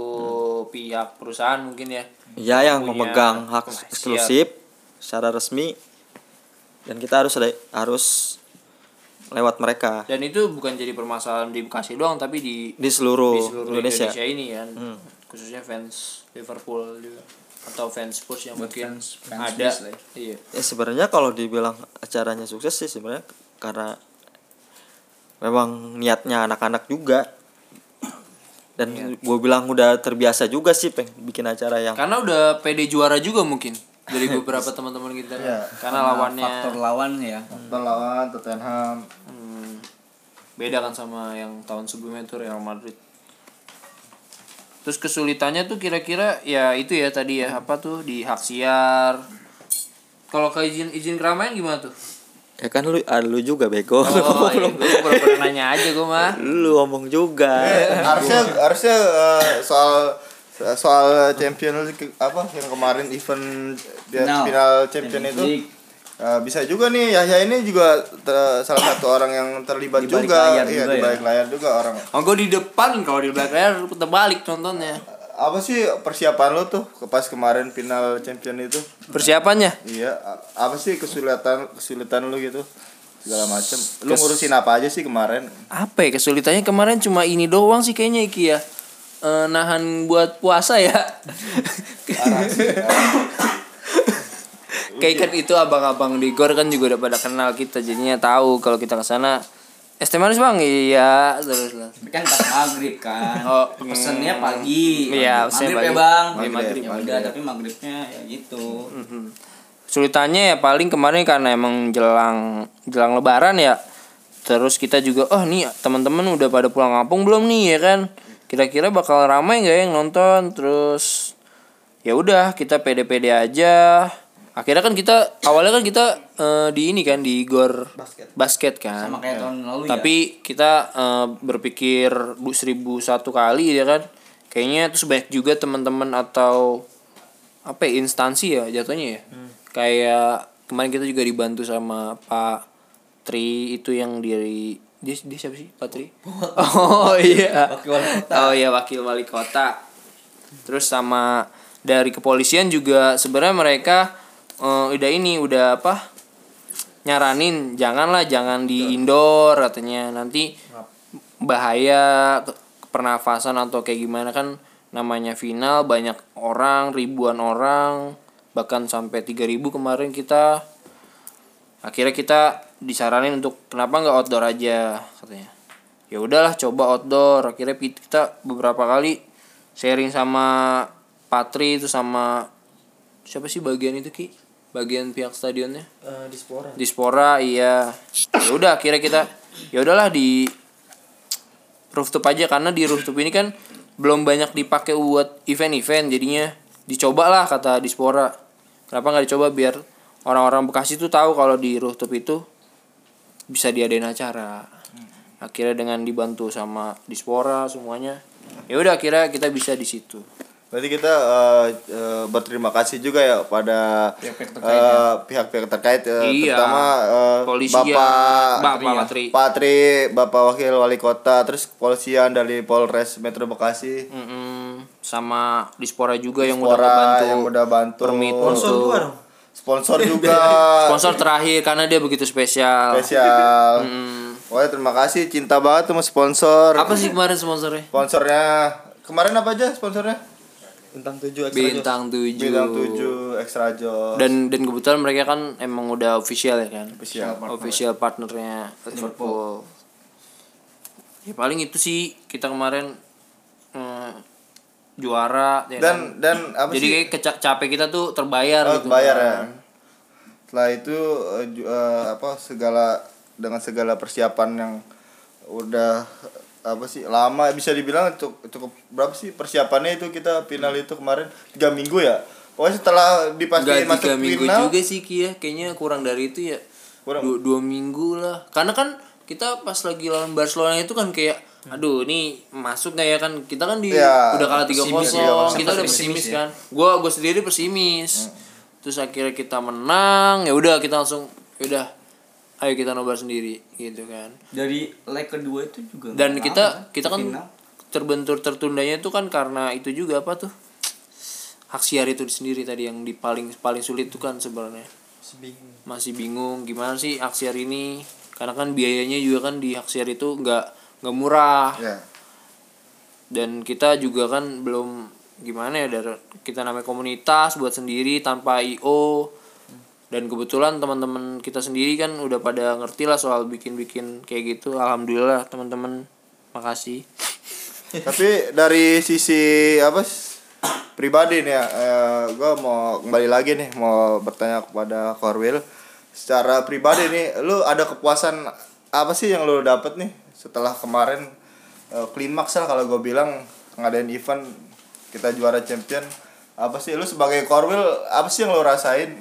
pihak perusahaan mungkin ya. Ya, yang Punya memegang hak siar. eksklusif secara resmi, dan kita harus ada harus lewat mereka Dan itu bukan jadi permasalahan di Bekasi doang tapi di di seluruh, di seluruh Indonesia. Indonesia. ini kan. Khususnya fans Liverpool juga atau fans Spurs yang mungkin fans- fans ada. Lah ya. Iya. Ya sebenarnya kalau dibilang acaranya sukses sih sebenarnya karena memang niatnya anak-anak juga. Dan gue bilang udah terbiasa juga sih peng bikin acara yang Karena udah PD juara juga mungkin dari beberapa teman-teman kita. Iya. Karena lawannya faktor lawan ya Lawan Tottenham. hmm, beda kan sama yang tahun sebelumnya itu Real Madrid. Terus kesulitannya tuh kira-kira ya itu ya tadi ya apa tuh di hak siar. Kalau ke izin izin keramaian gimana tuh? ya kan lu ah, lu juga bego. Oh, iya, gue pernah nanya aja gue mah. lu ngomong juga. Eh, harusnya harusnya eh, soal soal champion League apa yang kemarin event dia- Final. final champion itu Eh, bisa juga nih Yahya ini juga ter- salah satu orang yang terlibat Di balik juga layar iya juga di ya. balik layar juga orang Oh gue di depan kalau di belakang layar putar balik nontonnya. apa sih persiapan lo tuh ke pas kemarin final champion itu Persiapannya? iya apa sih kesulitan kesulitan lu gitu segala macam lu ngurusin apa aja sih kemarin Apa ya kesulitannya kemarin cuma ini doang sih kayaknya Iki ya. Eh, nahan buat puasa ya. Kayak kan itu abang-abang di Gor kan juga udah pada kenal kita jadinya tahu kalau kita ke sana es teh manis bang iya terus lah kan pas maghrib kan Oh, pesennya pagi Iya, maghrib pesennya ya bang Iya, maghrib, ya udah tapi maghribnya ya gitu Mhm. Sulitannya ya paling kemarin karena emang jelang jelang lebaran ya. Terus kita juga oh nih teman-teman udah pada pulang kampung belum nih ya kan? Kira-kira bakal ramai nggak yang nonton? Terus ya udah kita pede-pede aja. Akhirnya kan kita awalnya kan kita eh, di ini kan di gor basket, kan. Sama kayak tahun lalu ya. Tapi kita eh, berpikir bu seribu satu kali ya kan. Kayaknya terus banyak juga teman-teman atau apa ya, instansi ya jatuhnya ya. Kayak kemarin kita juga dibantu sama Pak Tri itu yang dari dia, dia siapa sih Pak Tri? Oh iya. Oh iya wakil wali kota. Terus sama dari kepolisian juga sebenarnya mereka eh, udah ini udah apa? nyaranin janganlah jangan di indoor katanya. Nanti bahaya pernafasan atau kayak gimana kan namanya final banyak orang ribuan orang bahkan sampai 3000 kemarin kita. Akhirnya kita disaranin untuk kenapa nggak outdoor aja? katanya. Ya udahlah coba outdoor. Akhirnya kita beberapa kali sharing sama Patri itu sama siapa sih bagian itu ki bagian pihak stadionnya? Eh, di Spora. Dispora iya. Ya udah akhirnya kita ya udahlah di rooftop aja karena di rooftop ini kan belum banyak dipakai buat event-event jadinya dicoba lah kata Dispora kenapa nggak dicoba? Biar orang-orang Bekasi tuh tahu kalau di rooftop itu bisa diadain acara. Akhirnya dengan dibantu sama Dispora semuanya ya udah akhirnya kita bisa di situ Berarti kita eh, eh, berterima kasih juga ya pada Pihak-pihak eh, pihak-pihak terkait, eh, Iya. terutama eh, Polisian, Bapak Bapak Patri. Pak Tri, Bapak Wakil Wali Kota, terus kepolisian dari Polres Metro Bekasi, Mm-mm. sama Dispora juga yang udah ngebantu yang udah bantu, permit Sponsor untuk juga dong. sponsor juga, sponsor terakhir karena dia begitu spesial. spesial. Hmm. Wah terima kasih, cinta banget sama sponsor. Apa sih kemarin sponsornya? Sponsornya kemarin apa aja sponsornya? Bintang 7 ekstra jos. Bintang 7. Bintang 7 Extra Joss. Dan dan kebetulan mereka kan emang udah official ya kan. Official Official partnernya Liverpool. Ya paling itu sih kita kemarin eh, juara ya kan. dan dan apa Jadi sih? kayak capek kita tuh terbayar Oh, gitu. bayar ya. Setelah itu eh, apa segala dengan segala persiapan yang udah apa sih lama bisa dibilang cukup, cukup berapa sih persiapannya itu kita final itu kemarin? Tiga minggu ya? Pokoknya setelah dipastikan masuk tiga minggu final juga sih Ki ya. Kayaknya kurang dari itu ya. Kurang. dua, dua minggu lah. Karena kan kita pas lagi lawan Barcelona itu kan kayak Aduh ini masuk gak ya? Kan Kita kan di Ya, udah kalah tiga kosong. Kita udah pesimis kan. Gua gua sendiri pesimis. Terus akhirnya kita menang. Ya udah kita langsung ya udah ayo kita nobar sendiri gitu kan. Dari leg kedua itu juga dan kita lama, kita kan final. terbentur tertundanya itu kan karena itu juga apa tuh? Hak siar itu sendiri tadi yang di paling paling sulit tuh kan sebenarnya. Masih bingung. Gimana sih hak siar ini? Karena kan biayanya juga kan di hak siar itu nggak nggak murah. Ya. Dan kita juga kan belum gimana ya dari kita namanya komunitas buat sendiri tanpa io dan kebetulan teman-teman kita sendiri kan udah pada ngerti lah soal bikin-bikin kayak gitu. Alhamdulillah teman-teman. Makasih. Tapi dari sisi apa s- pribadi nih ya eh, gue mau kembali lagi nih mau bertanya kepada Korwil. Secara pribadi nih lu ada kepuasan apa sih yang lu dapet nih setelah kemarin eh, klimaks lah kalau gue bilang ngadain event kita juara champion. Apa sih lu sebagai Korwil apa sih yang lu rasain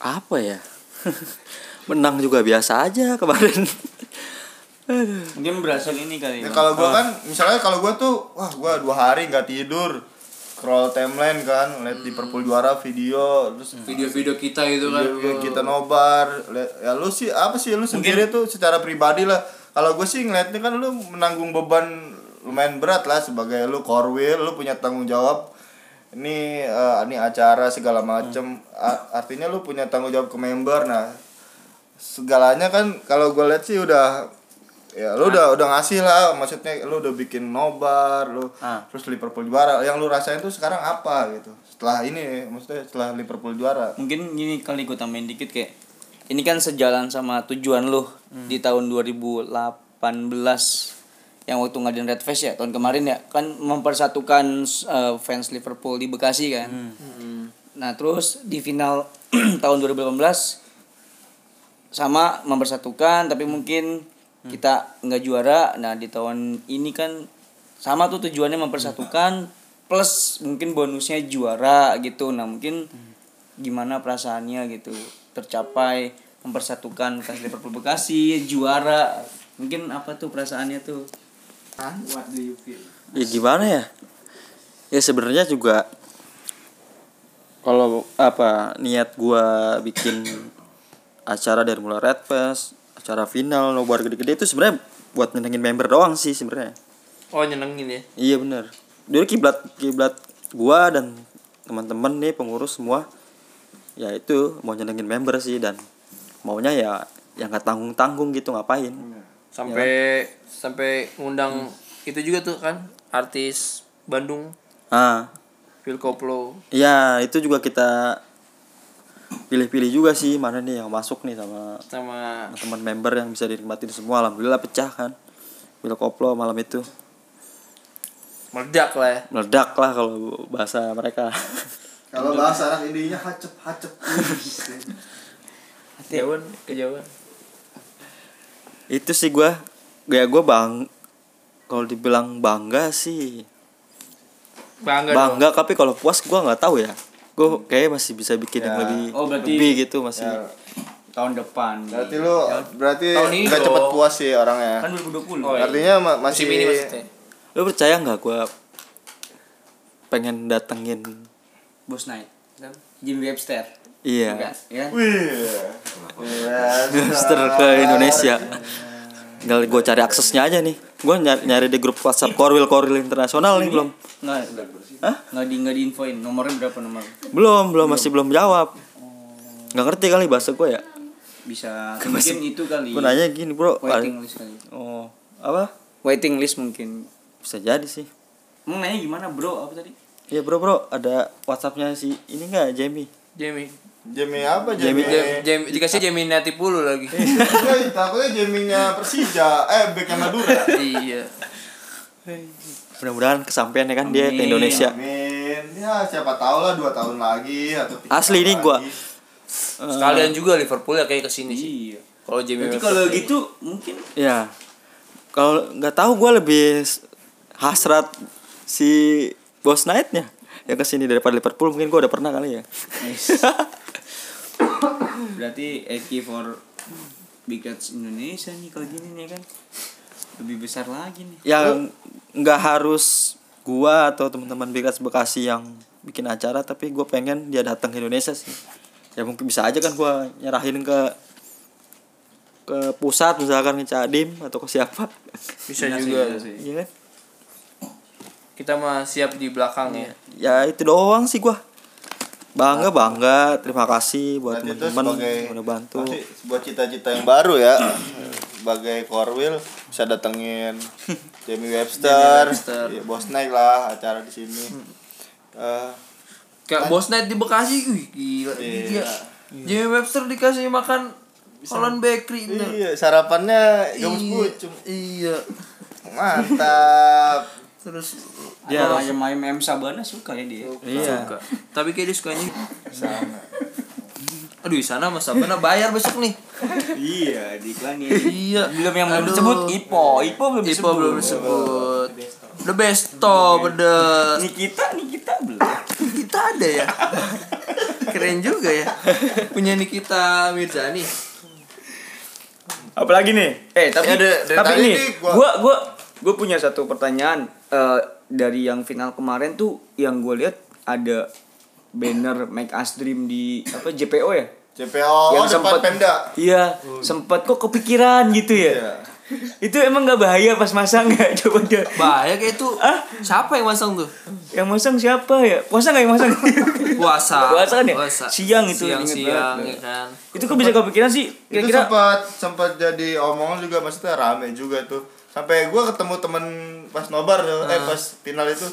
Apa ya? Menang juga biasa aja kemarin. mungkin berasal ini kali Ya, kalau gua kan misalnya kalau gua tuh wah gua dua hari nggak tidur. Scroll timeline kan lihat Liverpool juara video terus video-video kita itu kan. Video kita nobar liat- ya lu sih apa sih lu sendiri tuh secara pribadi lah. Kalau gue sih ngeliatnya kan lu menanggung beban lumayan berat lah sebagai lu korwil lu punya tanggung jawab ini eh, ini acara segala macem. A- artinya lu punya tanggung jawab ke member. Nah segalanya kan kalau gue lihat sih udah ya lu udah udah ngasih lah. Maksudnya lu udah bikin nobar lu Ah. terus Liverpool juara. Yang lu rasain tuh sekarang apa gitu? Setelah ini maksudnya setelah Liverpool juara. Mungkin gini kali gue tambahin dikit kayak ini kan sejalan sama tujuan lo di tahun 2018 yang waktu ngadain Red Fest ya tahun kemarin ya kan mempersatukan eh, fans Liverpool di Bekasi kan. Nah, terus di final tahun 2018 sama mempersatukan tapi mungkin kita nggak juara. Nah, di tahun ini kan sama tuh tujuannya mempersatukan plus mungkin bonusnya juara gitu. Nah, mungkin gimana perasaannya gitu tercapai mempersatukan fans Liverpool Bekasi juara. Mungkin apa tuh perasaannya tuh? What do you feel? ya gimana ya? Ya sebenarnya juga kalau apa niat gua bikin acara dari mulai Red Fest acara final nobar gede-gede itu sebenarnya buat nyenengin member doang sih sebenarnya. Oh nyenengin ya. iya bener. Dulu kiblat kiblat gua dan teman-teman nih pengurus semua ya itu mau nyenengin member sih dan maunya ya yang nggak tanggung tanggung gitu ngapain Sampai sampai ngundang itu juga tuh kan artis Bandung ah Phil Koplo. Iya, itu juga kita pilih-pilih juga sih mana nih yang masuk nih sama sama teman member yang bisa dinikmatin semua. Alhamdulillah pecah kan. Bila koplo malam itu meledak lah ya. meledak lah kalau bahasa mereka. Kalau bahasa anak indinya hacep hacep. Kejauhan, kejauhan. Itu sih gua ya gua bang kalau dibilang bangga sih Bangga, dong. bangga tapi kalau puas gua nggak tahu ya. Gue kayak masih bisa bikin yang Ya. lebih Oh, berarti- lebih gitu masih. Ya, Tahun depan. berarti lu berarti Tahun ini nggak cepet puas sih orangnya. kan 2020. Oh, iya. Artinya ma- masih Musim ini maksudnya. Lu percaya nggak gua pengen datengin Bos Night. Kan? Jim Webster. Iya Enggak, ya. Wih. Iya. Mister ke Indonesia. Tinggal gue cari aksesnya aja nih. Gue nyari, nyari di grup WhatsApp Korwil Korwil internasional nih belum. Enggak. Hah? Enggak di enggak diinfoin nomornya berapa nomor? Belum, belum masih belum jawab. Nggak ngerti kali bahasa gue ya. Bisa mungkin itu kali. Gue nanya gini bro. Waiting list kali. Oh apa? Waiting list mungkin. Bisa jadi sih. Mau nanya gimana, Bro? Apa tadi? Iya bro bro ada WhatsAppnya si ini nggak Jamie? Jamie. Jamie apa Jamie- Jamie? Jam, jam, dikasih Jamie Natipulu lagi. Eh, takutnya Jamie-nya Persija, eh backnya Madura. iya. Mudah-mudahan kesampaian ya kan dia ke Amin. Indonesia. Amin. Ya siapa tahu lah dua tahun lagi atau Asli ini gua. lagi. Sekalian juga Liverpool ya kayak ke sini sih. Iya. Kalau Jamie Berarti Webster kalau gitu mungkin Ya. Kalau nggak tahu gue lebih hasrat si Bos Knight-nya yang ke sini daripada Liverpool mungkin gue udah pernah kali ya. berarti Eki for Big Cats Indonesia nih kalau gini nih kan. Lebih besar lagi nih. yang nggak harus gua atau teman-teman Bigas Bekasi yang bikin acara tapi gue pengen dia datang ke Indonesia sih ya mungkin bisa aja kan gua nyerahin ke ke pusat misalkan ke Cadim atau ke siapa bisa sih, juga. iya sih. iya kan Kita mah siap di belakang ya. ya itu doang sih gua bangga bangga terima kasih buat teman-teman udah bantu sebuah cita-cita yang baru ya. sebagai Corwil bisa datengin Jamie Webster, Webster. Iya, Bos naik lah acara di sini. Eh, Kayak Bos Night di Bekasi, wih gila. Iya. Iya. Jamie Webster dikasih makan Holland Bakery. iya, sarapannya gabus Iya. Iya. Mantap. Terus Dia ayam ayam M Sabana suka ya dia. iya suka. Tapi kayak dia sukanya Aduh, di sana Mas Sabana bayar besok nih. iya, diiklanin. iya. Belum yang belum Aduh. disebut Ipo, Ipo belum Ipo disebut. belum disebut. The best top, pedas. Nikita, Nikita belum. Kita ada ya. Keren juga ya. Punya Nikita Mirzani. Apalagi nih? Eh, tapi Ya, dari tapi nih gua- gua gua gua punya satu pertanyaan eh, dari yang final kemarin tuh yang gue lihat ada banner Make Us Dream di apa JPO ya? CPO yang depan sempat Pemda. Iya, sempat kok kepikiran gitu ya. Iya. Itu emang nggak bahaya pas masang nggak? Coba dia. Bahaya kayak itu. Ah? Siapa yang masang tuh? Yang masang siapa ya? Puasa nggak yang masang? Puasa. Puasa kan ya? Puasa. Siang itu, Siang, siang, banget. ya kan. itu kok bisa kepikiran sih? Itu Kira-kira sempat sempat jadi omongan juga maksudnya rame juga tuh. Sampai gua ketemu temen pas nobar tuh, eh pas final itu.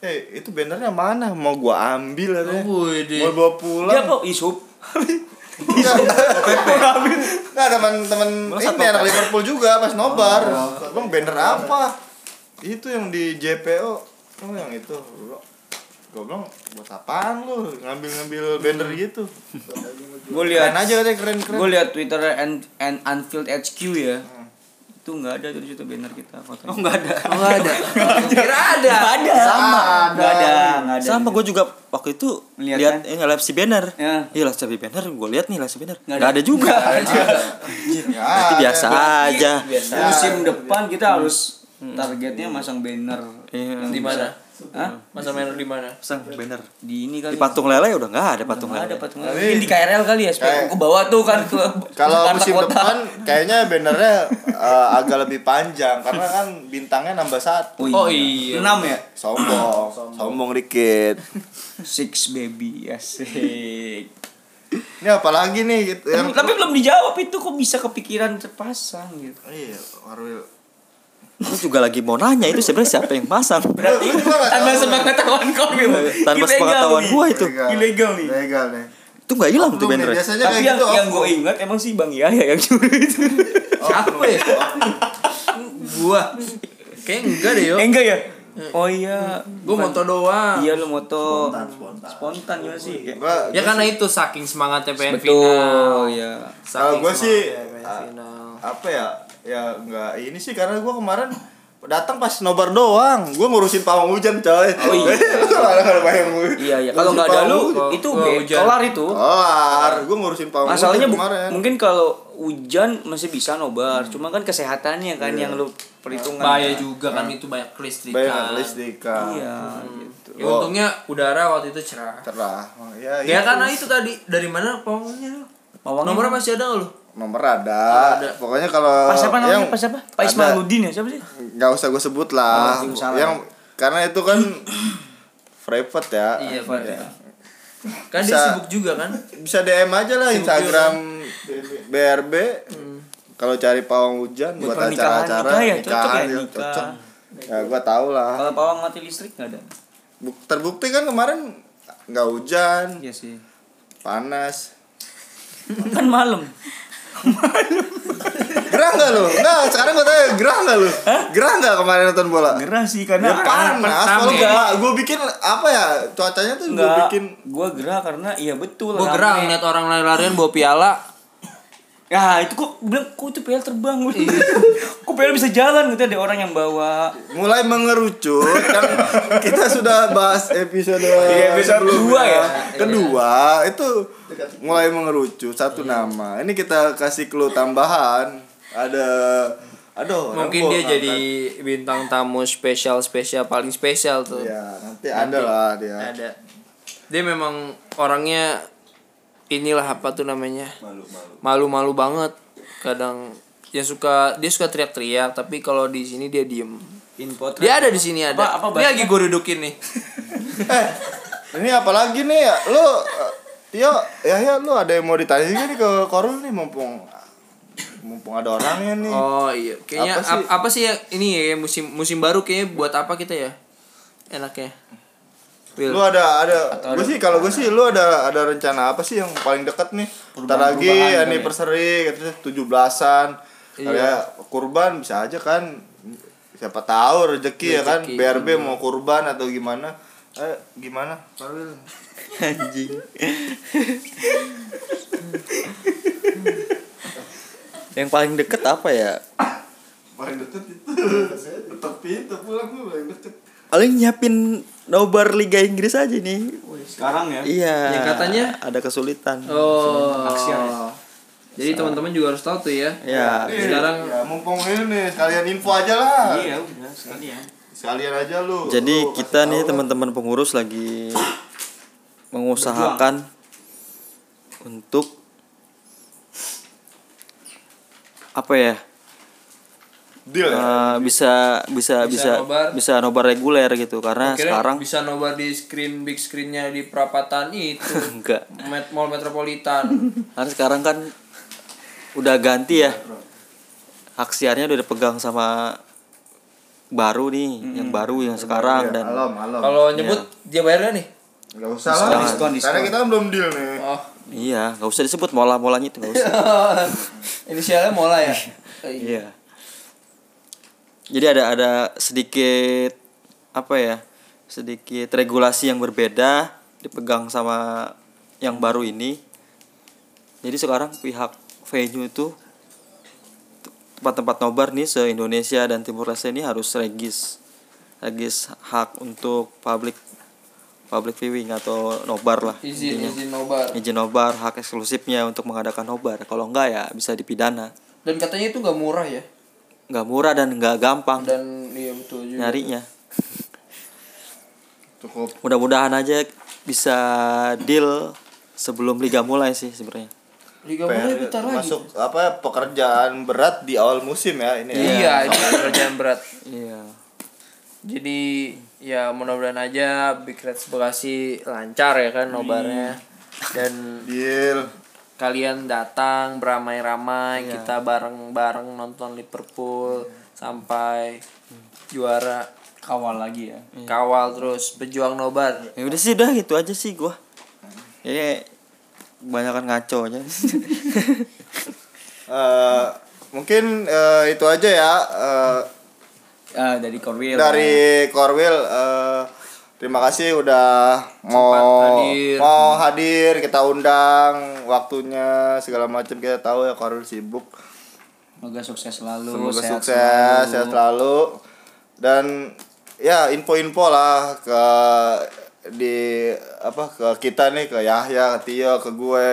Eh, itu bannernya mana? Mau gua ambil katanya. Wih, deh. Mau bawa pulang. dia kok isup? Nah, teman-teman ini anak Liverpool juga pas nobar. Bang banner apa? Itu yang di JPO. Oh, yang itu. Gue bilang buat apaan lu ngambil-ngambil banner gitu. Gue lihat aja katanya keren-keren. gue lihat Twitter and, and Anfield HQ ya. Itu nggak ada tuh di situ banner kita fotonya. Oh nggak ada. Oh, nggak ada. Kira ada. Nggak ada. Sama. Nggak ada. Nggak ada. Sama gue juga waktu itu Lihat lihat kan? ini live si banner. Ya. Iya live si banner, gue lihat nih live si banner. Nggak ada. ada juga. Berarti biasa aja. Musim depan kita harus targetnya masang banner. Iya. Di mana? Hah? Masa main di mana? Pasang banner. Di ini kali. Di patung lele udah nggak ada patung lele. ada patung lele. Mungkin di KRL kali ya, supaya Kayak- ke bawah tuh kan ke Kalau musim Kota. depan kayaknya bannernya eh, agak lebih panjang karena kan bintangnya nambah satu. Oh iya. Enam ya? Sombong, sombong dikit. Six baby, asik. Ini apalagi nih gitu yang Tapi belum dijawab itu kok bisa kepikiran terpasang gitu. Iya, Warwil. Gue juga lagi mau nanya itu sebenarnya siapa yang pasang. Berarti tanpa tahu. sepengetahuan kau gitu. Tanpa Ilegal sepengetahuan gua itu. Ilegal nih. Legal nih. Itu nggak hilang tuh. Biasanya Tapi kayak yang gitu. yang gue ingat emang sih Bang Yahya yang curi itu. Siapa ya? Gua. Kayak enggak deh yo. Eh, enggak ya? Oh iya. Gua moto doang. Iya lu moto spontan gimana sih? Kayak- Gua, Ya karena itu saking semangatnya pengen Betul, final. ya. kalau Saking gue sih semangatnya pengen final. apa ya? Ya enggak ini sih karena gue kemarin datang pas nobar doang. Gue ngurusin pawang hujan, coy. Oh, iya. Iya iya. Kalau nggak ada lu itu be- hujan. kelar itu. Kelar, gue ngurusin pawang Masalahnya hujan kemarin. mungkin kalau hujan masih bisa nobar, cuma kan kesehatannya kan yang lu perhitungan. Bahaya juga kan itu banyak kelistrikan. banyak listrikan. Iya, gitu. Ya, untungnya udara waktu itu cerah. Cerah. Oh, ya, Ya itu. karena itu tadi dari mana pawangnya? Pawangnya- Nomornya masih ada nggak lu? Nomor ada. ada. Pokoknya kalau Pas siapa namanya? yang Pas siapa? Pak. Ismailudin ya? Siapa sih? nggak usah gue sebut lah. Oh, yang karena itu kan private ya. Iya, Pak. Kan dia Bisa- sibuk juga kan? Bisa DM aja lah Sibuk Instagram BRB. Kalau cari pawang hujan Buat acara-acara nikah ya, cocok ya, nikah. cocok. Ya gua tahu lah. Kalau pawang mati listrik nggak ada. Buk- Terbukti kan kemarin nggak hujan, Iya sih. panas. Kan malam. Gerah nggak lu? Nggak, sekarang gua tanya gerah nggak lu? Gerah nggak kemarin nonton bola? Gerah sih Ya karena panas, pertama kalau ya. gua, gua bikin apa ya cuacanya tuh gua Enggak, bikin gua gerah karena iya betul. Gue gerang ngeliat orang lari-larian bawa piala. Ya itu kok bilang kok itu PL terbang? Kok PL bisa jalan gitu ada orang yang bawa. Mulai mengerucut kan kita sudah bahas episode Iya, episode kedua ya? kedua itu mulai mengerucut satu nama. Ini kita kasih clue tambahan. Ada aduh Mungkin dia ngangkat. jadi bintang tamu spesial spesial paling spesial tuh. ya nanti. ada lah dia. Ada. Dia memang orangnya inilah apa tuh namanya? Malu-malu banget. Kadang ya suka dia suka teriak-teriak tapi kalau di sini dia diem. info Dia ada di sini ada. Apa- apa Ini lagi gue dudukin nih. eh ini apalagi nih ya lu eh, Tio ya ya lu ada yang mau ditanya nih ke Korul nih mumpung mumpung ada orangnya nih Oh iya, kayaknya Apa apa sih? sih, apa sih ya ini ya musim musim baru kayaknya buat apa kita ya? Enaknya. Will. Lu ada ada gue sih kalau gue sih lu ada ada rencana apa sih yang paling dekat nih? Ntar lagi kali anniversary katanya tujuh belasan. Iya. Kayak kurban bisa aja kan. Siapa tahu rezeki ya kan. BRB mau kurban atau gimana? Eh gimana? Farwil? Anjing. yang paling deket apa ya? Paling deket itu. Tapi itu pulang paling deket. Paling nyiapin nobar Liga Inggris aja nih. sekarang ya Iya. Yang katanya? ada kesulitan. Oh. Aksian. Jadi teman-teman juga harus tahu tuh ya. Ya. Sekarang ya mumpung ini nih sekalian info aja lah. iya udah sekalian Sekalian aja lu. Jadi Lu kita nih teman-teman pengurus lagi mengusahakan untuk apa ya? Deal ya. eh, bisa bisa Bisa bisa nobar. bisa nobar reguler gitu karena kira sekarang bisa nobar di screen big screennya di perapatan itu. enggak Met Mall Metropolitan. karena sekarang kan udah ganti ya hak siarnya udah dipegang sama baru nih yang baru yang sekarang dan Malam, malam. Kalau nyebut dia bayar gak nih? Gak usah lah. Diskon, diskon. Karena kita kan belum deal nih. Oh, Iya, nggak usah disebut mola-molanya itu nggak usah. Inisialnya Mola ya. Iya. Jadi ada ada sedikit apa ya? Sedikit regulasi yang berbeda dipegang sama yang baru ini. Jadi sekarang pihak venue itu tempat-tempat nobar nih se Indonesia dan Timur Leste ini harus regis regis hak untuk public public viewing atau nobar lah Izin intinya. izin nobar. izin nobar hak eksklusifnya untuk mengadakan nobar kalau enggak ya bisa dipidana Dan katanya itu gak murah ya. Nggak murah dan nggak gampang Dan iya betul juga. nyarinya Cukup mudah-mudahan aja bisa deal sebelum liga mulai sih sebenarnya Liga mulai bentar lagi. masuk apa ya, pekerjaan berat di awal musim ya ini. ya. Iya, itu pekerjaan berat. iya Jadi ya mudah-mudahan aja Big Reds Bekasi lancar ya kan nobarnya. Dan Deal. Kalian datang beramai-ramai Iya. kita bareng-bareng nonton Liverpool sampai juara Kawal lagi ya. kawal terus berjuang nobar ya udah sih udah gitu aja sih gua ya kebanyakan ngaco aja Eh, mungkin eh, itu aja ya eh, Ah, dari Korwil. dari Korwil eh, terima kasih udah mau hadir. mau hadir kita undang waktunya segala macam kita tahu ya Korwil sibuk Semoga sukses selalu. semoga sehat sukses selalu. sehat selalu dan ya info-info lah ke di apa ke kita nih ke Yahya ke Tio ke gue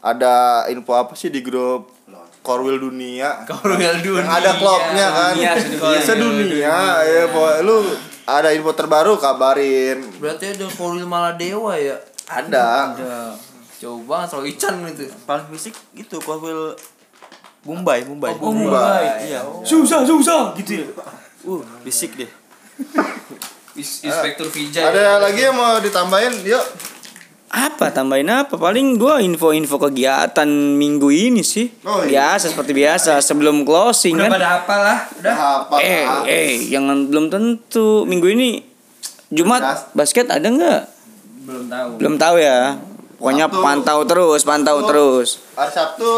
ada info apa sih di grup Korwil dunia Korwil dunia yang ada klubnya kan Dunia, sedunia. sedunia ya boy lu ada info terbaru kabarin. Berarti ada Korwil Maladewa ya? Ada. Ada. Jauh banget soal Ican itu paling fisik itu Korwil Mumbai Mumbai. Oh, Mumbai. iya. Susah, susah. Gitu ya. uh fisik deh Is- Inspektur Vijay. Ada lagi yang mau ditambahin? Yuk Apa tambahin apa? Paling gua info-info kegiatan minggu ini sih. Oh, iya. Biasa seperti biasa sebelum closing udah kan. pada apa lah udah apa Eh, eh, jangan belum tentu minggu ini Jumat Bas- basket ada nggak? belum tahu Belum tahu ya. Pokoknya Waktu- pantau terus, pantau Waktu- terus. hari Sabtu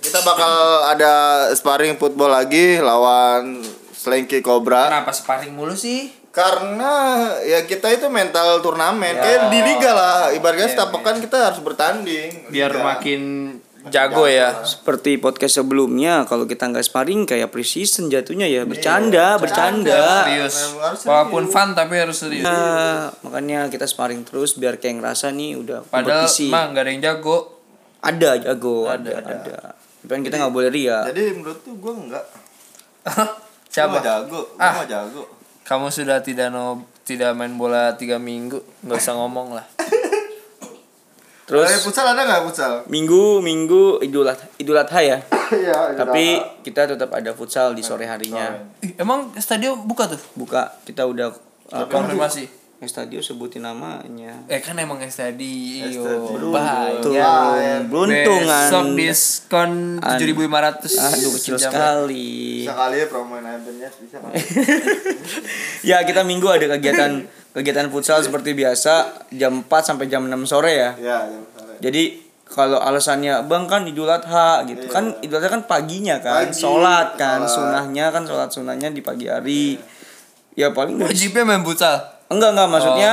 kita bakal ada sparring football lagi lawan Slinky Cobra kenapa sparring mulu sih karena ya kita itu mental turnamen kayak di liga lah ibaratnya setiap pekan kita harus bertanding biar Liga. makin jago ya Seperti podcast sebelumnya, kalau kita nggak sparring kayak pre-season jatuhnya ya bercanda, bercanda. serius Harus serius. walaupun fun tapi harus serius Ya, makanya kita sparring terus biar kayak ngerasa nih udah padahal kompetisi. mah nggak ada yang jago Ada jago, ada, ada. Tapi kan kita nggak boleh ria. jadi menurut tuh gue enggak siapa Gua jago gue Ah. jago kamu sudah tidak no tidak main bola tiga minggu nggak usah ngomong lah Terus Terus futsal ada nggak futsal? minggu minggu idul Adha, idul adha ya. Iya. Tapi kita tetap ada futsal di sore harinya. Ih, emang stadion buka tuh Buka kita udah apa konfirmasi stadion sebutin namanya. eh kan emang Stadion. bahaya Tuh, beruntungan. besok diskon tujuh ribu lima ratus Aduh kecil sekali. Bisa kali ya promoin Ibannya bisa. Ya kita minggu ada kegiatan kegiatan futsal seperti biasa jam 4 sampai jam 6 sore ya. Iya, jam sore. Jadi kalau alasannya bang kan idul adha gitu kan idul adha kan paginya kan Pagi, sholat kan sholat. sunahnya kan sholat sunahnya di pagi hari ya paling wajibnya main futsal enggak enggak maksudnya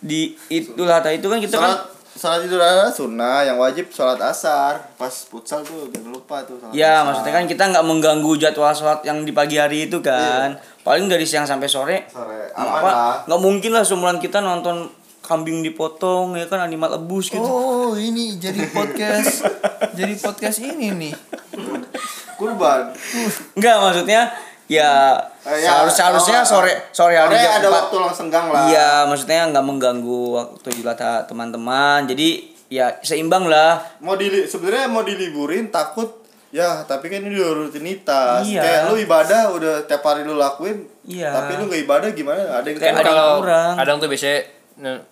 di idul adha itu kan kita Sholat kan sholat itu adalah sunnah yang wajib sholat asar. Pas futsal tuh jangan lupa tuh sholat ya asar. maksudnya kan kita nggak mengganggu jadwal sholat yang di pagi hari itu kan. Paling dari siang sampai sore sore. aman apa lah. nggak mungkin lah seumuran kita nonton kambing dipotong ya kan animal abuse gitu. Oh ini jadi podcast jadi podcast ini nih. Kurban. Enggak maksudnya ya, Eh, ya, seharus seharusnya oh, sore sore hari jam ada 4. waktu langsung senggang lah Iya, maksudnya nggak mengganggu waktu julata teman-teman. Jadi ya seimbang lah. mau di sebenarnya mau diliburin takut ya tapi kan ini udah rutinitas Iya. kayak lu ibadah udah tiap hari lu lakuin Iya. tapi lu gak ibadah gimana ada yang Kayak kurang. ada yang kalau kurang. kadang tuh biasanya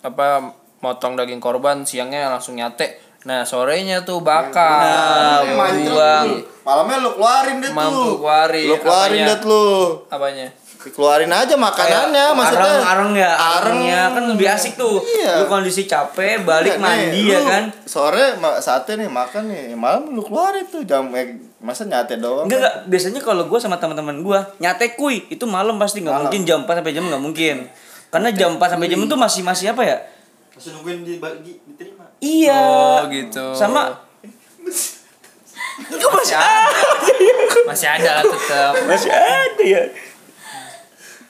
apa motong daging korban siangnya langsung nyate Nah sorenya tuh bakal Nah, buang. Malamnya lu keluarin deh Mampu tuh. keluarin. Lu keluarin deh lu. apanya? Keluarin aja makanannya maksudnya. arang arang ya Arang. arangnya kan lebih asik tuh Iya. lu kondisi capek balik Iya, nih, mandi ya lu kan Sore sate nih makan nih. Malam lu keluarin tuh jam eh, masa nyate doang. Enggak, enggak. Biasanya kalau gue sama teman-teman gue nyate kuy itu malam pasti nggak mungkin jam 4 sampai jam nggak mungkin. Karena jam 4 sampai jam itu masih masih apa ya? Masih nungguin dibagi diterima. Iya. Oh gitu. Sama Itu masih ada. masih ada lah tetap. masih ada ya.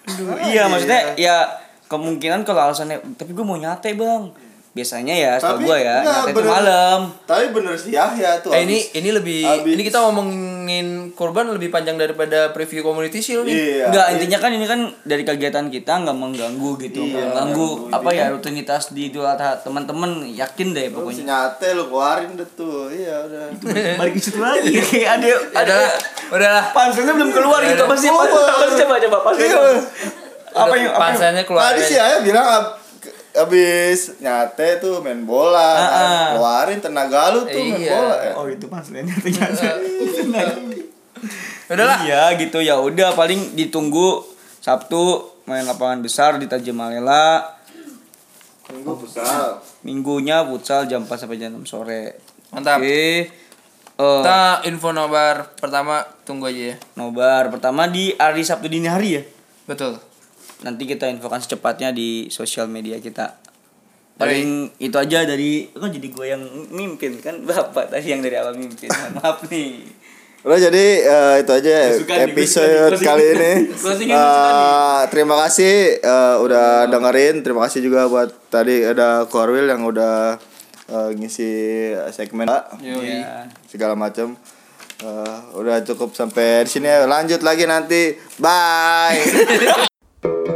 Aduh, iya maksudnya ya kemungkinan kalau alasannya tapi gue mau nyate bang biasanya ya setahu gue ya enggak, nyate itu bener. malam Tapi bener sih Yahya tuh. Eh ini habis- ini lebih habis- ini kita ngomongin korban lebih panjang daripada preview community shield nih. Iya. Enggak, intinya kan ini kan dari kegiatan kita nggak mengganggu gitu, nggak Iya, mengganggu mengganggu. apa ya rutinitas di Idul Adha teman-teman yakin deh pokoknya. nyate lu keluarin deh tuh. Iya udah. balik ke situ lagi ada ada Udahlah, udahlah. panselnya belum keluar gitu Udah. pasti pasti coba coba panselnya apa yang panselnya keluar Tadi sih ya bilang ab- abis nyate tuh main bola, kan. ah. keluarin tenaga lu tuh main Iya. bola. Ya. oh itu panselnya ternyata Udahlah. iya gitu ya udah paling ditunggu Sabtu main lapangan besar di Tajamalela Minggu besar. minggunya futsal jam 4 sampai jam 6 sore Mantap. oke Eh, Kita info nobar pertama tunggu aja ya. nobar pertama di hari Sabtu dini hari ya Betul. Nanti kita infokan secepatnya di sosial media kita paling itu aja dari kan jadi gue yang mimpin kan bapak tadi yang dari awal mimpin maaf nih Udah jadi eh, itu aja nih, nih, episode suka kali nih. ini. Nih, Eh, terima kasih eh, udah dengerin. Terima kasih juga buat tadi ada Korwil yang udah eh, ngisi segmen Yoi. ya. segala macam. Eh, udah cukup sampai di sini. Lanjut lagi nanti. Bye.